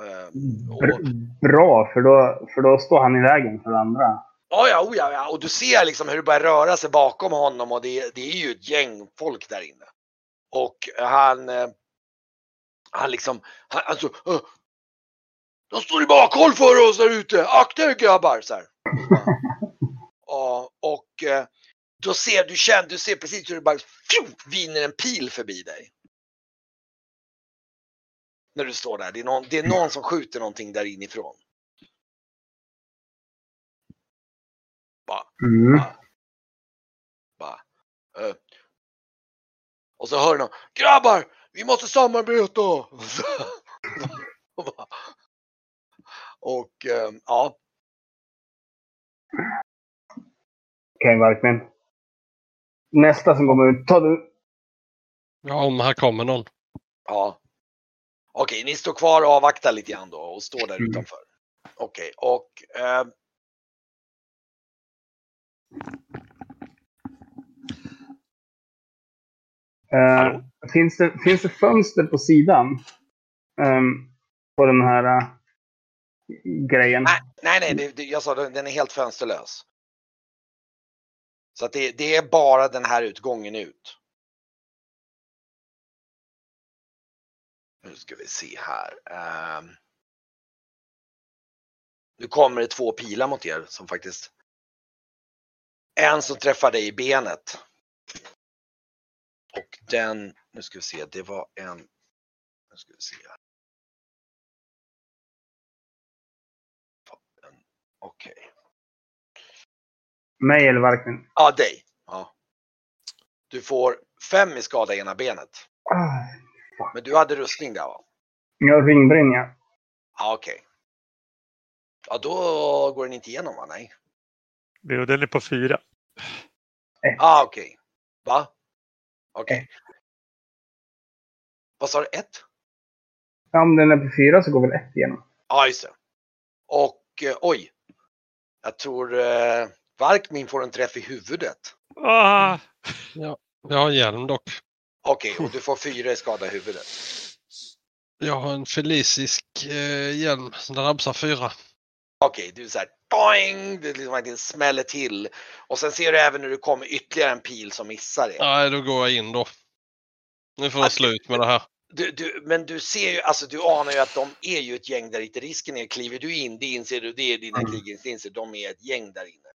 Ehm, och, Br- Bra, för då, för då står han i vägen för andra. ja, ja, oh, ja, ja, och du ser liksom hur det börjar röra sig bakom honom och det, det är ju ett gäng folk där inne. Och han, eh, han liksom, han, alltså, "Åh, de står i bakhåll för oss där ute, akta er grabbar! Så här. Ja, och eh, då ser du, känner, du ser precis hur det bara fju, viner en pil förbi dig. När du står där. Det är, någon, det är någon som skjuter någonting där inifrån. Bara, Mm. bara. eh. Och så hör du någon, grabbar! Vi måste samarbeta! Och, så, och, bara, och eh, ja, Okej, verkligen. Nästa som kommer ut. Ta du. Ja, om här kommer någon. Ja. Okej, ni står kvar och avvaktar lite grann då och står där Mm. utanför. Okej, och eh, Eh, Hallå? finns, det, finns det fönster på sidan? ehm, på den här eh, grejen? nej, nej, nej det, det, jag sa den den är helt fönsterlös. Så det, det är bara den här utgången ut. Nu ska vi se här. Ehm. nu kommer det två pilar mot er som faktiskt. En som träffar dig i benet. Och den, nu ska vi se, det var en, nu ska vi se. Okej. Mig eller verkligen? Ja, dig. Ja. Du får fem i skada i ena benet. Ah, Men du hade rustning där va? jag ringbränner. Ja, okej. Ja, då går den inte igenom va? Nej. Jo, Den är på fyra. Ja, okej. Va? Okej. Vad sa du? Ett? Ja, om den är på fyra så går väl ett igenom. Ja, just det. Och eh, oj. Jag tror eh, Varkmin får en träff i huvudet. Ah, Jag har hjälm dock. Okej, och du får fyra i skada i huvudet. Jag har en felisisk eh, hjälm. Den rabsar fyra. Okej, du är såhär doing, det liksom verkligen smäller till. Och sen ser du även när du kommer ytterligare en pil som missar dig. Nej, då går jag in då. Nu får det vara slut med det här. Du, du, men du ser ju, alltså du anar ju att de är ju ett gäng där ute. Risken är, kliver du in, det inser du, det är dina Mm. krigsinstinkter, de är ett gäng där inne.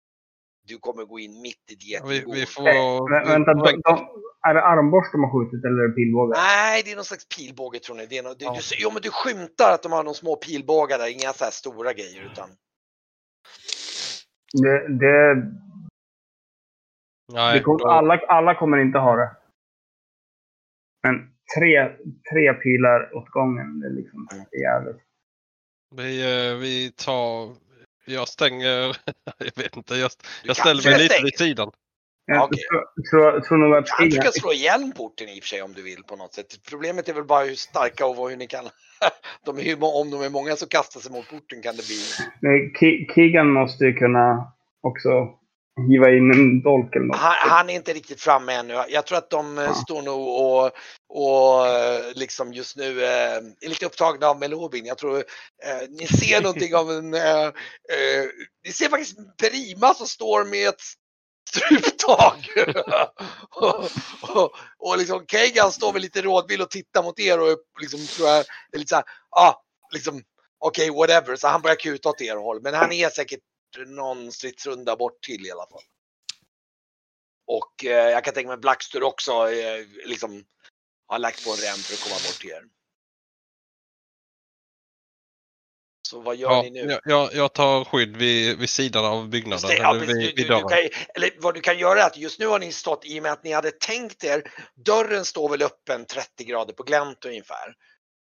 Du kommer gå in mitt i det Vi, vi får... Vä- vänta, de, de, är det armborst de har skjutit eller är det pilbåge? Nej, det är någon slags pilbåge tror ni. Det är något, du, Ja. du, jo, men du skymtar att de har någon små pilbågar där, inga så här stora grejer utan. Det, det, Nej, det kom, alla, alla kommer inte ha det. Men tre, tre pilar åt gången, det är liksom jävligt. vi, eh, vi tar... Jag stänger... Jag vet inte. Jag, jag ställer mig lite vid sidan. Jag Okej. tror, tror, tror nog att Du kan slå igen porten i och för sig om du vill på något sätt. Problemet är väl bara hur starka och vad- hur ni kan. De är om de är många som kastar sig mot porten kan det bli. Nej, Ki- Keegan måste ju kunna också hiva in en dolk eller något. Han, han är inte riktigt framme ännu. Jag tror att de eh, Ja. står nog och, och eh, liksom just nu eh, är lite upptagna av Melobin. Jag tror eh, ni ser någonting av en... Eh, eh, ni ser faktiskt Perima som står med ett struptag. och, och, och liksom Kegan står med lite rådvill och tittar mot er och liksom tror jag är lite så här, ah, liksom okej whatever. Så han börjar kuta åt er håll. Men han är säkert någon stridsrunda bort till i alla fall. Och eh, jag kan tänka mig Blackstur också eh, liksom har lagt på en rem för att komma bort till er. Så vad gör Ja, ni nu? jag, jag, tar skydd vid, vid sidan av byggnaden. Det, ja, eller vid, vid dörren. kan, eller vad du kan göra är att just nu har ni stått i och med att ni hade tänkt er, dörren står väl öppen 30 grader på glänt ungefär.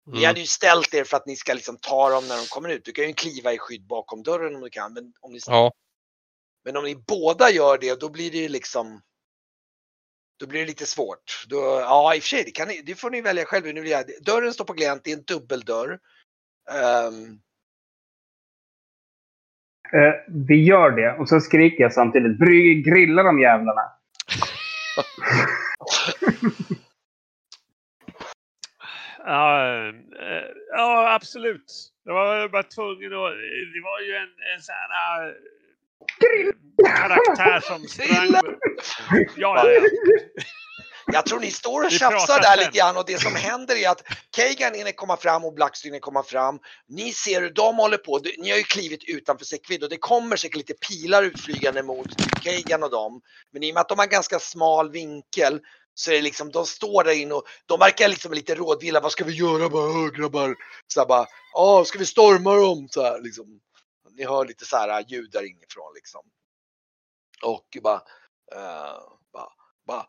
Ni Mm. hade ju ställt er för att ni ska liksom ta dem när de kommer ut. Du kan ju kliva i skydd bakom dörren om du kan. Men om ni, Ja, men om ni båda gör det då blir det ju liksom då blir det lite svårt. Då, ja, i och för sig, det, kan ni, det får ni välja själva. Nu jag, dörren står på glänt, det är en dubbeldörr. Ehm, Eh, vi gör det. Och så skriker jag samtidigt. Bry, grilla de jävlarna. Ja, eh, ja, absolut. Jag var bara tvungen att... Det var ju en, en sån här... eh, Karaktär som sprang... Ja, ja, ja. Jag tror ni står och tjafsar där lite grann och det som händer är att Kagan hinner komma fram och Blackstreet hinner komma fram. Ni ser hur de håller på. Ni har ju klivit utanför Sekvid och det kommer säkert lite pilar utflygande mot Kagan och dem. Men i och med att de har ganska smal vinkel så är det liksom, de står där inne och de verkar liksom lite rådvilla. Vad ska vi göra bara, "Åh, grabbar? Så här bara, ja, ska vi storma dem? Så här, liksom. Ni hör lite så här ljud där inifrån liksom. Och bara, eh, bara, bara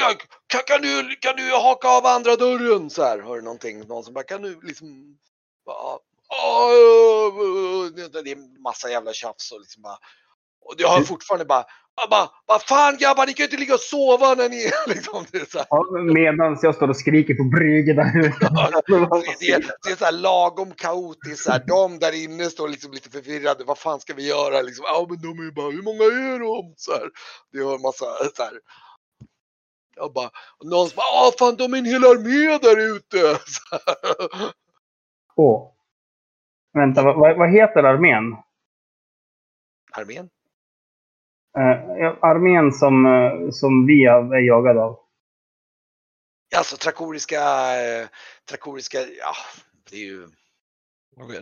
kan, kan, kan, du, kan du haka av andra dörren? Så här, hör du någonting? Någon som bara, kan du liksom... Bara, "Åh, det är massa jävla tjafs och liksom bara... Och jag har fortfarande bara, jag bara, vad fan grabbar, ni kan ju inte ligga och sova när ni... Liksom, det är. Ja, medans jag står och skriker på Brygge där ute. Det är, det är så här lagom kaotiskt. Så här. De där inne står liksom lite förvirrade. Vad fan ska vi göra? Liksom, ja, men de är ju bara, hur många är de? Så här. Det är en massa så här. Jag bara, någon som bara, ah fan de är en hel armé där ute. Åh. Vänta, vad- vad heter armén? Armén? Eh, ja, armén som, eh, som vi är jagade av. Alltså trakoriska, eh, trakoriska, ja det är ju,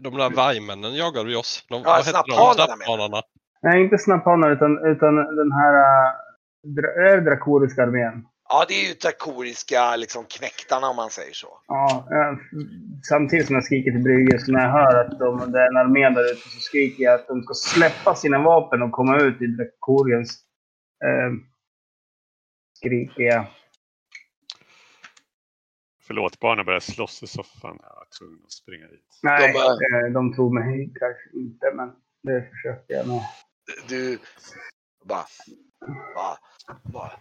De där vargmännen jagade ju oss. De, Ja, vad hette de? snapphanarna? Snapphanarna. Nej, inte snapphanar utan, utan den här... Uh, dra- drakoriska armén? Ja det är ju trakoriska liksom knäktarna om man säger så. Ja, samtidigt som jag skriker till Brygge, så när jag hör att de, det är en armé där ute så skriker jag att de ska släppa sina vapen och komma ut i Drakoriens... Eh, skriker jag. Förlåt, barnen började slåss i soffan. Jag var tvungen att springa dit. Nej, De bara- eh, de tog mig kanske inte, men det försökte jag med. Du, bara, bara, bara.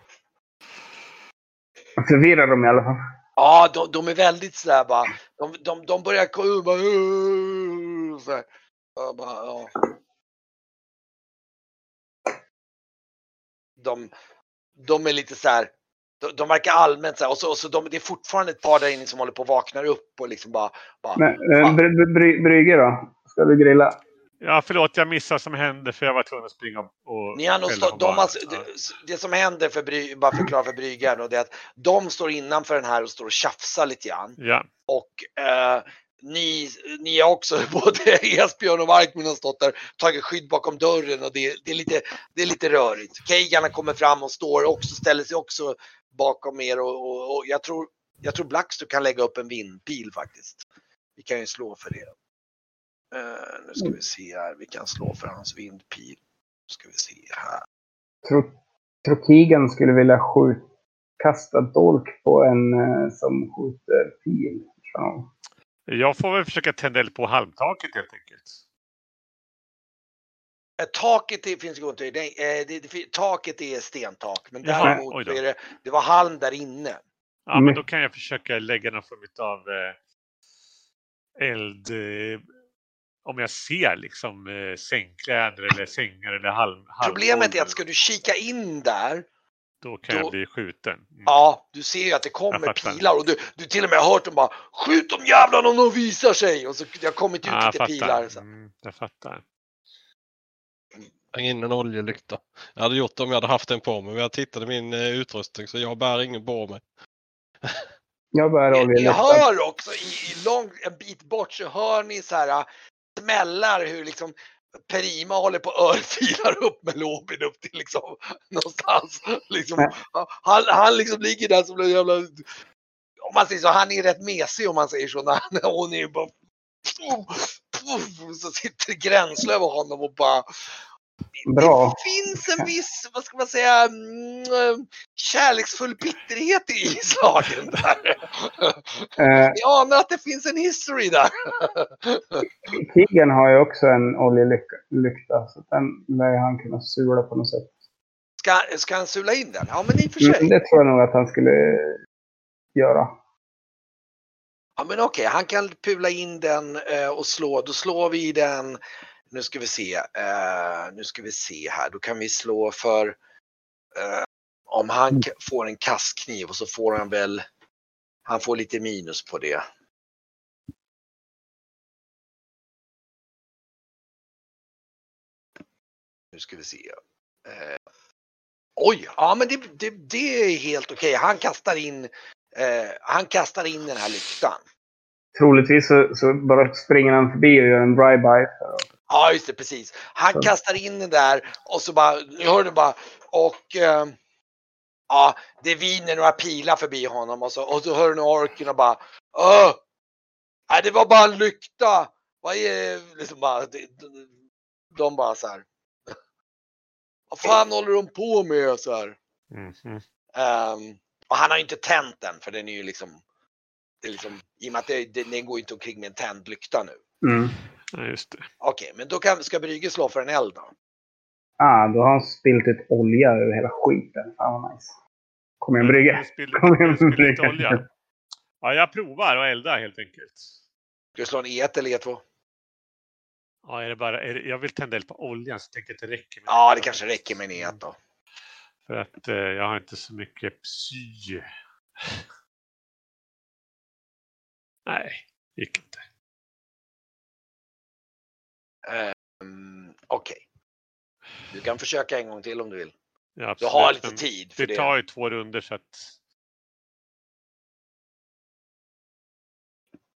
Förvirrar dem i alla fall. Ja, de, de är väldigt sådär bara, de, de, de börjar komma ut bara, "Åh", så bara, ja. De, de är lite så här, de, de verkar allmänt så här, och så, och så de, det är fortfarande ett par där inne som håller på att vakna upp och liksom bara, bara Men, eh, Bry- Bry- Bry- Brygge då? Ska du grilla? Ja, förlåt, jag missade som hände för jag var tvungen att springa och... Ni har nog stå, de har, Ja. det, det som händer för Bry, bara förklara för Bryggan och det är att de står innanför den här och står och tjafsar lite grann. Ja, Och eh, ni, ni har också, både Esbjörn och Markmin har stått där, tagit skydd bakom dörren och det, det, är, lite, det är lite rörigt. Keigarna kommer fram och står också, ställer sig också bakom er och, och, och jag tror, jag tror Blackster kan lägga upp en vindpil faktiskt. Vi kan ju slå för det. Eh, nu ska vi se här, vi kan slå för hans vindpil. Nu ska vi se här. Keegan skulle vilja skjuta, kasta dolk på en eh, som skjuter pil? Ja. jag får väl försöka tända eld på halmtaket helt enkelt. Eh, Taket det finns ju inte, det, det, det, taket är stentak men Jaha, däremot då. är det, det var halm där inne. Ja, Mm. men då kan jag försöka lägga någon form av eh, eld... Eh, om jag ser liksom eh, sängkläder eller sängar eller halm, Problemet är att ska du kika in där, Då kan då- jag bli skjuten. Mm. ja du ser ju att det kommer Jag pilar och du, du till och med har hört dem bara skjut dem jävlarna om de visar sig och så det har kommit ut Ja, jag lite pilar. fattar. Så. Mm, jag fattar. Släng in en oljelykta. Jag hade gjort det om jag hade haft den på mig. Men jag tittade i min eh, utrustning så jag bär ingen på mig. Jag bär Ni, ni oljelyktan. hör också i, i lång, en bit bort så hör ni så här smällar hur liksom Perima håller på och örfilar upp med Lobin upp till liksom någonstans. Liksom, han, han liksom ligger där som en jävla... Om man säger så, han är rätt mesig om man säger så. När han, hon är bara... Så sitter Gränslöv och honom och bara... Bra. Det finns en viss, vad ska man säga, mm, kärleksfull bitterhet i slagen där. Eh, Jag anar att det finns en history där. Keegan har ju också en oljelykta. Så den lär han kunna sula på något sätt. Ska, ska han sula in den? Ja, men i och för sig. Mm, det tror jag nog att han skulle göra. Ja, men okej, han kan pula in den eh, och slå. Då slår vi den. Nu ska vi se. Eh, nu ska vi se här. Då kan vi slå för eh, om han k- får en kastkniv och så får han väl Han får lite minus på det. Nu ska vi se. Eh, oj, ja men det, det, det är helt okej. Han kastar in eh, han kastar in den här lyktan. Troligtvis så, så bara springer han förbi och gör en drive-by. Ja, just det, precis. Han Så. kastar in den där och så bara, ni hör det bara, och eh, ja, det viner några pilar förbi honom och så, och så hör ni orken och bara, Åh! Nej, det var bara en lykta. Vad är liksom bara, de, de, bara så här. Vad fan håller de på med så här? Mhm. Ehm, och han har ju inte tänt den för den är ju liksom, det är liksom i och med att det, det, den går ju inte omkring med en tänd lykta nu. Mm. Ja, just det. Okej, men då kan, ska Brygge slå för en eld då? Ah, då har han spillt ett olja över hela skiten. Fan vad nice. Kom igen Brygge. Kom igen, Brygge. olja. Ja, jag provar och elda helt enkelt. Ska du slå en E1 eller E2? Ja, är det bara, är det, jag vill tända eld på oljan så jag tänker att det räcker. Med Ja, det kanske räcker med en E1 då. För att eh, jag har inte så mycket psy. Nej, gick inte. Ehm, Okej. Du kan försöka en gång till om du vill. Ja, Du har lite tid för Det det. tar ju två runder så att...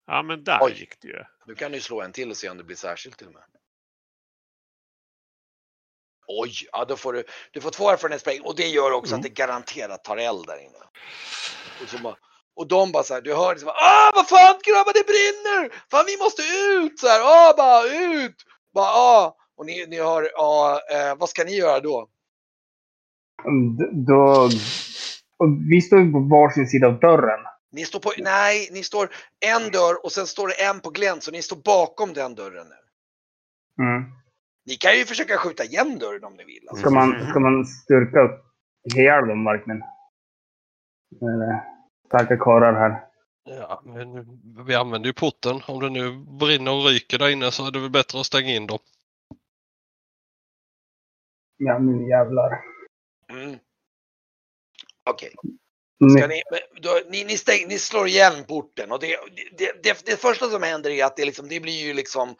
Ja, men där Oj. gick det ju. Du kan ju slå en till och se om det blir särskilt till och med. Oj, ja då får du, du får två erfarenhetspoäng och det gör också att det garanterat tar eld där inne. Och, så bara, och de bara så här, du hör liksom, ah vad fan grabbar det brinner! Fan vi måste ut! Så här, ah bara ut! Bara, ah. Och ni, ni hör, ja, eh, vad ska ni göra då? D- Då... Vi står ju på varsin sida av dörren. Ni står på, nej, ni står en dörr och sen står det en på glänt så ni står bakom den dörren nu. Mm. Ni kan ju försöka skjuta igen dörren om ni vill. Alltså. Ska, man, ska man styrka upp ihjäl dem verkligen? Eller, starka karlar här. Ja, men vi använder ju porten. Om det nu brinner och ryker där inne så är det väl bättre att stänga in dem. Ja, nu jävlar. Mm. Okej. Ni, Ska ni, då, ni, ni, stäng, ni slår igen porten och det, det, det, det första som händer är att det, liksom, det blir ju liksom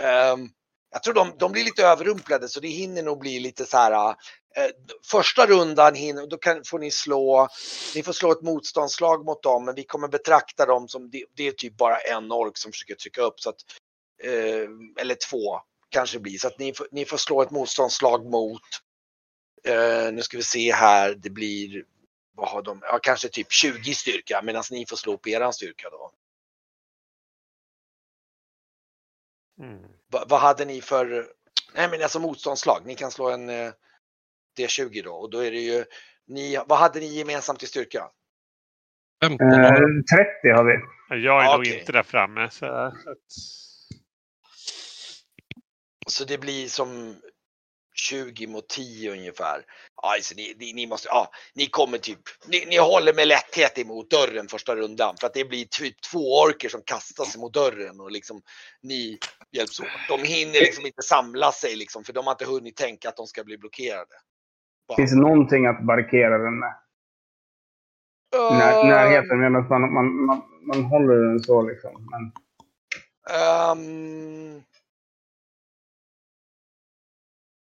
ehm, jag tror de, de blir lite överrumplade så det hinner nog bli lite så här. eh, första rundan hinner, då kan, får ni slå, ni får slå ett motståndslag mot dem men vi kommer betrakta dem som, det, det är typ bara en ork som försöker trycka upp så att, eh, eller två kanske blir så att ni, får- ni får slå ett motståndslag mot, eh, nu ska vi se här, det blir vad har de? Ja, kanske typ 20 styrka medan ni får slå på eran styrka då. Mm. Va, vad hade ni för, nej men alltså motståndslag, ni kan slå en eh, D20 då och då är det ju, ni, vad hade ni gemensamt i styrka? 15 eh, har jag. 30 har vi. Jag är Ja, nog okej. inte där framme. Så att, Så det blir som 20 mot 10 ungefär. Alltså ni, ni, ni måste, ja, ni kommer typ, ni, ni håller med lätthet emot dörren första rundan för att det blir typ två orker som kastar sig mot dörren och liksom ni hjälps åt. De hinner liksom inte samla sig liksom för de har inte hunnit tänka att de ska bli blockerade. Bara, Finns det någonting att barrikera den med? I när, närheten. Medan man, man, man, man håller den så liksom. Men, Ehm,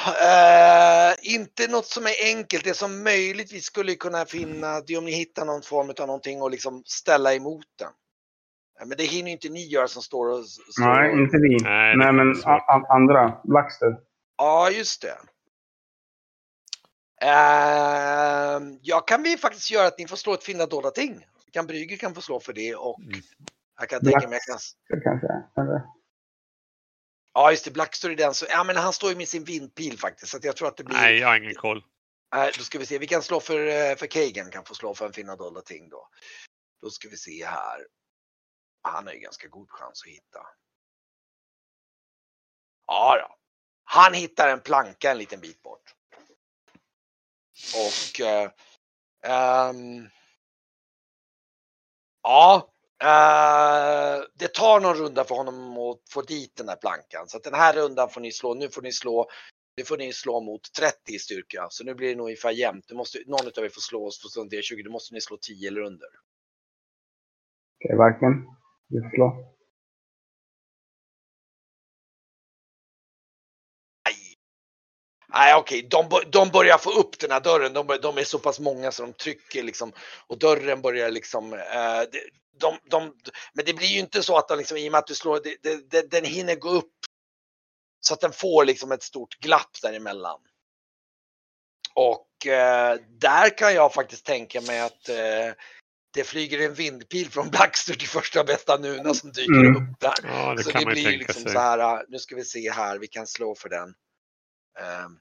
eh, inte något som är enkelt. Det som möjligtvis skulle kunna finna det är om ni hittar någon form av någonting och liksom ställa emot den. Men det hinner inte ni göra som står och... Står nej, och inte vi. Nej, Nej, men svårt. a, a, andra. Blackster. Ja, just det. Ehm, jag kan vi faktiskt göra att ni får slå ett finna dolda ting. Kan Brygger kan få slå för det och Mm. jag kan tänka mig att jag kan Det kanske är. Eller? Ja, just det. Black står i den. Så, ja, men han står ju med sin vindpil faktiskt. Så att jag tror att det blir... nej, jag har ingen koll. Nej, då ska vi se. Vi kan slå för, eh, för Kagan kan få slå för en finna dolda ting då. Då ska vi se här. Han har ju ganska god chans att hitta. Ja då. Han hittar en planka en liten bit bort. Och eh, ehm, Ja, Eh, det tar någon runda för honom att få dit den där plankan. Så att den här rundan får ni slå. Nu får ni slå nu får ni slå mot 30 i styrka, så nu blir det nog ungefär jämnt. Du måste, någon av er får slå oss på D20, då måste ni slå 10 eller under. Okej, varken. Du får slå. Nej, okej. De, bör- de börjar få upp den här dörren. De, de är så pass många så de trycker liksom och dörren börjar liksom. Eh, de, de, de, men det blir ju inte så att de liksom, i och med att du slår, det, det, den hinner gå upp så att den får liksom ett stort glapp däremellan. Och eh, där kan jag faktiskt tänka mig att eh, det flyger en vindpil från Blackster till första bästa Nuna som dyker Mm. upp där. Ja, det Så kan det blir ju liksom sig. så här, uh, nu ska vi se här, vi kan slå för den. Ehm,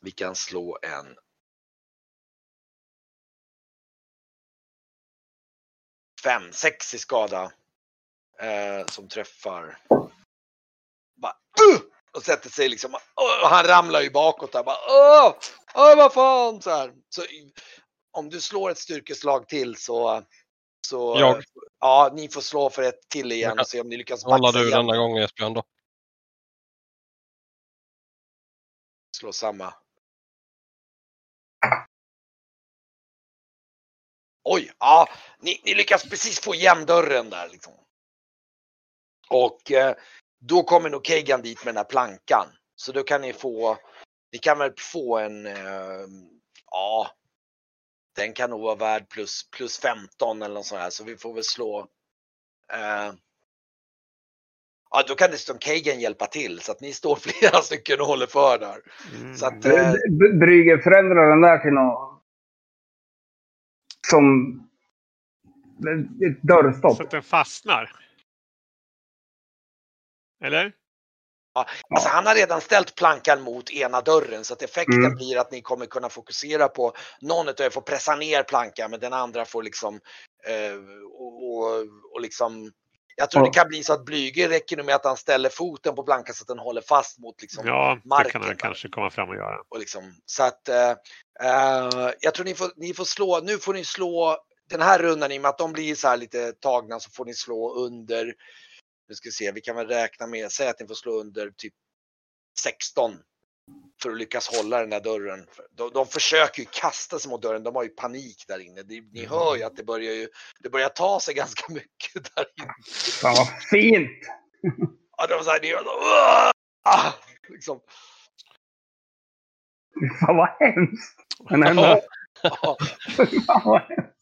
vi kan slå en. Fem, sex i skada. Eh, som träffar. Bara, uh! Och sätter sig liksom, uh! och han ramlar ju bakåt där bara, uh! åh, åh vad fan så här. Så om du slår ett styrkeslag till så, så Jag. ja, ni får slå för ett till igen och se om ni lyckas maxa du igen. denna gången Esbjörn då? Slå samma. Oj, ja, ni, ni lyckas precis få igen dörren där liksom. Och eh, då kommer nog Kagan dit med den här plankan. Så då kan ni få, ni kan väl få en, eh, ja, den kan nog vara värd plus, plus 15 eller något sånt här. Så vi får väl slå. Eh, ja, då kan dessutom Kagan hjälpa till så att ni står flera stycken och håller för där. Mm. Så att, eh, B- Brygger förändrar den där till något som ett dörrstopp. Så att den fastnar. Eller? Alltså han har redan ställt plankan mot ena dörren så att effekten Mm. blir att ni kommer kunna fokusera på någon av er får pressa ner plankan men den andra får liksom eh, och, och, och liksom jag tror Ja. det kan bli så att Blyge räcker nu med att han ställer foten på plankan så att den håller fast mot liksom Ja, det marken kan han kanske komma fram och göra. och liksom så att eh, eh, jag tror ni får, ni får slå, nu får ni slå den här rundan i och med att de blir så här lite tagna så får ni slå under, nu ska vi se, vi kan väl räkna med, säg att ni får slå under typ 16 för att lyckas hålla den där dörren. De, de försöker ju kasta sig mot dörren, de har ju panik där inne. Det, ni hör ju att det börjar ju, det börjar ta sig ganska mycket där inne. Fan vad fint! Ja, de så här, ni hör så, ah, liksom. Fan vad hemskt! Men ändå. Ja. Fan vad hemskt.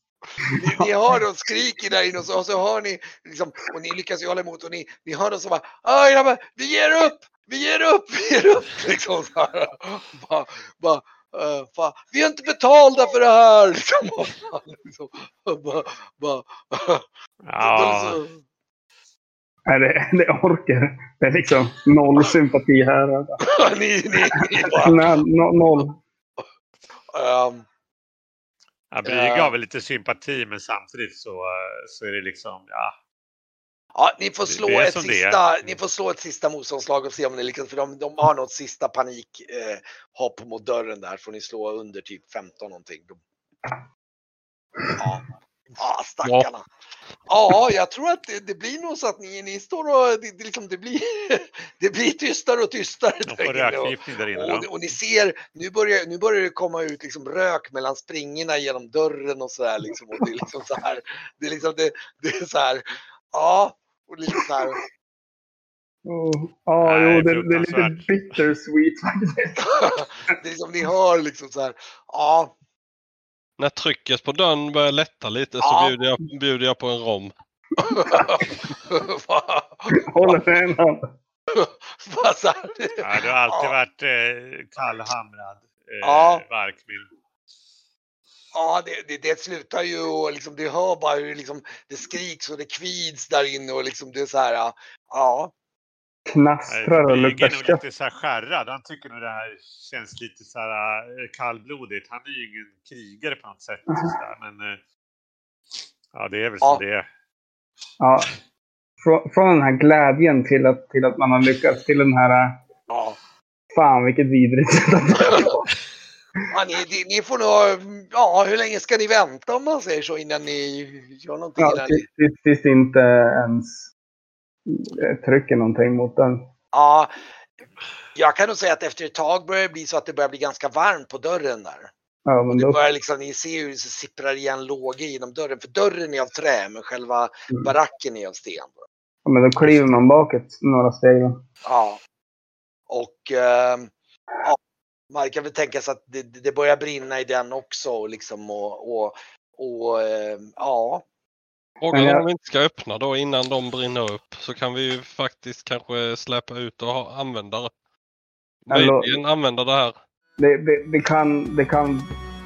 Ni, ni hör dem skriker där inne och så, och så hör ni liksom, och ni lyckas ju hålla emot och ni, ni hör dem som bara Aj grabbar, vi ger upp! Vi ger upp! Vi ger upp! Liksom så här. Bara, bara, eh, fan, vi är inte betalda för det här! Liksom, och fan, liksom, och bara, bara, Ja, liksom, Nej, det, det orkar. Det är liksom noll sympati här. ni, ni, ni bara, Nej, no, noll. ehm, ja, Brygge har väl lite sympati men samtidigt så, eh, så är det liksom, ja. Ja, ni får slå ett sista, ni får slå ett sista motståndslag och se om ni lyckas, för de, de har något sista panik eh, mot dörren där, får ni slå under typ 15 någonting. De- Ja, ja stackarna. Ja, jag tror att det, det blir nog så att ni, ni står och det, det, liksom, det, blir, det blir tystare och tystare. De där får inne och- rökförgiftning där inne och, och ni ser, nu börjar, nu börjar det komma ut liksom rök mellan springorna genom dörren och så här liksom. Och det är liksom så här, det är liksom, det, det är så här, ja, och lite så här. Oh, Ja, Nej, jo, det, det är lite bittersweet faktiskt. det är liksom, ni hör liksom så här, ja, När trycket på dörren börjar lätta lite så Ja. bjuder jag, bjuder jag på en rom. Håller för en hand. Bara så här. Ja, du har alltid Ja. varit eh, kallhamrad, eh, Ja. Varkmild. Ja, det, det, det slutar ju och liksom, det hör bara hur liksom, det skriks och det kvids där inne och liksom det är så här, ja. Knastrar och luktar är nog kött. lite så här skärrad. Han tycker nog det här känns lite så här eh, kallblodigt. Han är ju ingen krigare på något sätt. Så där. Men eh, ja, det är väl Ja. som det är. Ja. Från, från den här glädjen till att, till att man har lyckats till den här... ja. Fan vilket vidrigt sätt att Ja, ni, ni, får nog, ja hur länge ska ni vänta om man säger så innan ni gör någonting? Ja, tills, tills, inte ens eh, trycker någonting mot den. ja, jag kan nog säga att efter ett tag börjar det bli så att det börjar bli ganska varmt på dörren där. Ja, men då, börjar liksom, ni ser hur det sipprar igen lågor genom dörren. För dörren är av trä, men själva Mm. baracken är av sten. ja, men då kliver man bakåt några steg. då. Ja. Och ehm, ja, man kan väl tänka sig att det, det börjar brinna i den också. och Liksom, och, och, och ehm, ja, Frågan jag- om vi inte ska öppna då innan de brinner upp. Så kan vi ju faktiskt kanske släppa ut och ha, använda det. Eller- Möjligen använda det här. Det, det, det, kan, det kan...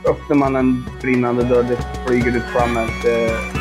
Öppnar man en brinnande dörr, det flyger ut fram ett, eh,